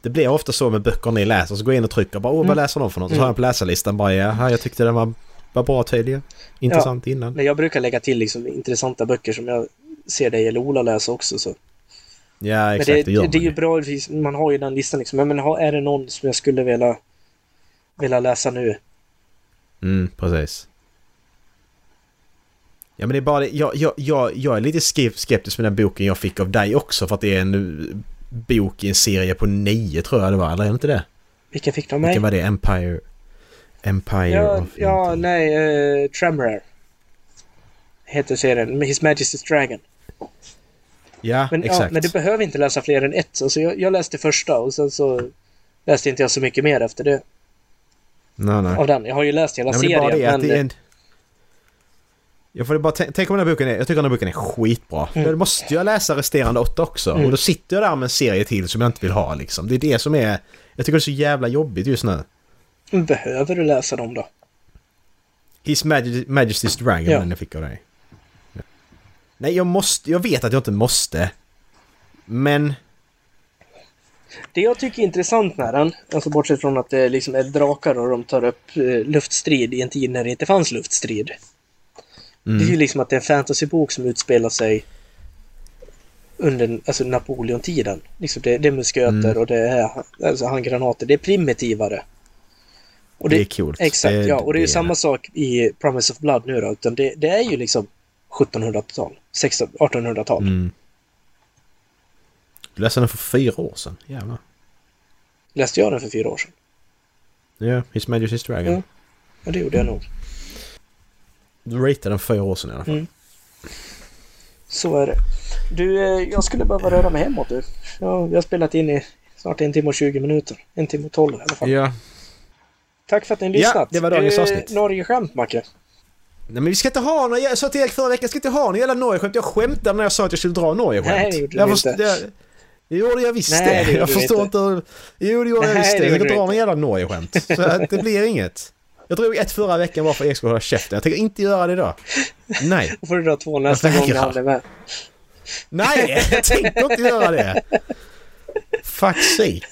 Det blir ofta så med böcker ni läser, så går jag in och trycker bara åh Mm. vad läser de för något? Så Mm. har jag på läsarlistan bara ja, jag tyckte den var, var bra tydligen. Intressant innan. Men jag brukar lägga till liksom intressanta böcker som jag ser dig eller Ola läsa också. Så. Ja Men exakt, det, det, gör det, det är ju man bra, man har ju den listan liksom. Men är det någon som jag skulle vilja, vilja läsa nu? Mm, precis. Ja men det är bara det, jag, jag, jag, jag är lite skep- skeptisk med den boken jag fick av dig också för att det är en bok i en serie på nio tror jag det var, eller är det inte det? Vilken fick du av mig? Vilken var det? Empire... Empire Ja, of... ja nej, uh, Tremor heter serien. His Majesty's Dragon. Ja, Men, ja, exakt. men du behöver inte läsa fler än ett. Alltså, jag, jag läste första och sen så läste inte jag så mycket mer efter det. nej, nej. Av den. Jag har ju läst hela Ja, men det är bara serien. det men, det är en... Jag får bara tän- tänk om den här boken är... Jag tycker den här boken är skitbra. Mm. Då måste jag läsa resterande åtta också. Mm. Och då sitter jag där med en serie till som jag inte vill ha liksom. Det är det som är... Jag tycker det är så jävla jobbigt just nu. Behöver du läsa dem då? His Maj- Majesty's Dragon, Ja. den jag fick av dig. Ja. Nej, jag måste... Jag vet att jag inte måste. Men... Det jag tycker är intressant med den, alltså bortsett från att det liksom är drakar och de tar upp eh, luftstrid i en tid när det inte fanns luftstrid. Mm. Det är ju liksom att det är en fantasybok som utspelar sig under alltså Napoleontiden. Liksom det, det är musköter Mm. och det är alltså handgranater. Det är primitivare. Och det, är coolt. Exakt, Det- ja. Och det är ju det- samma sak i Promise of Blood nu då. Utan det, det är ju liksom 1700-tal, 16 1800-tal. Mm. Du läste den för fyra år sedan. Jävlar. Läste jag den för fyra år sedan? Ja, His Majesty's Dragon. Ja. Ja, det gjorde jag nog. Du ratade den för fyra år sedan i alla fall. Mm. Så är det. Du, eh, jag skulle behöva röra mig hemåt du. Ja, vi har spelat in i snart en timme och 20 minuter. En timme och 12 i alla fall. Ja. Tack för att ni har Ja, lyssnat. det var dagens Eh, avsnitt. Norge-skämt, Macke. Nej men vi ska inte ha några... Jag sa till Erik förra veckan, jag ska inte ha några jävla Norge-skämt. Jag skämtade när jag sa att jag skulle dra Norge-skämt. Nej, det gjorde jag du inte. Det, Det gjorde jag visst Nej, det. gjorde jag förstår inte. inte. Jo, det gjorde jag visst det. Jag tänker dra inte. jävla Norge-skämt. Så att det blir inget. Jag drog ett förra veckan bara för att Erik skulle hålla käften. Jag tänker inte göra det idag. Nej. Då får du dra två nästa gång vägrar. han är med. Nej, jag tänker inte göra det. Fuck sake.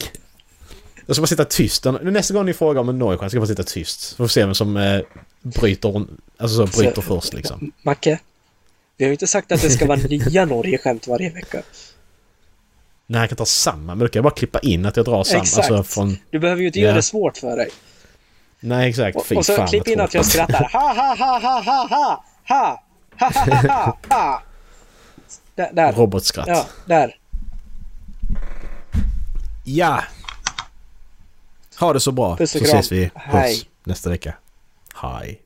Jag ska bara sitta tyst. Nästa gång ni frågar om en Norge-skämt ska jag bara sitta tyst. Så får se vem som eh, bryter, alltså, så bryter först liksom. Macke, vi har ju inte sagt att det ska vara nya Norge-skämt varje vecka. Nej, jag kan ta samma. Men då kan jag bara klippa in att jag drar samma. Exakt. Alltså från... Du behöver ju inte Ja. göra det svårt för dig. Nej, exakt. Och, Fy och så fan, klipp in att jag skrattar. Ha, ha, ha, ha, ha, ha! Ha! Ha, ha, ha, ha, ha! Där, där. Robotskratt. Ja, där. Ja! Ha det så bra. Puss och så kram. ses vi Hej. nästa vecka. Hej.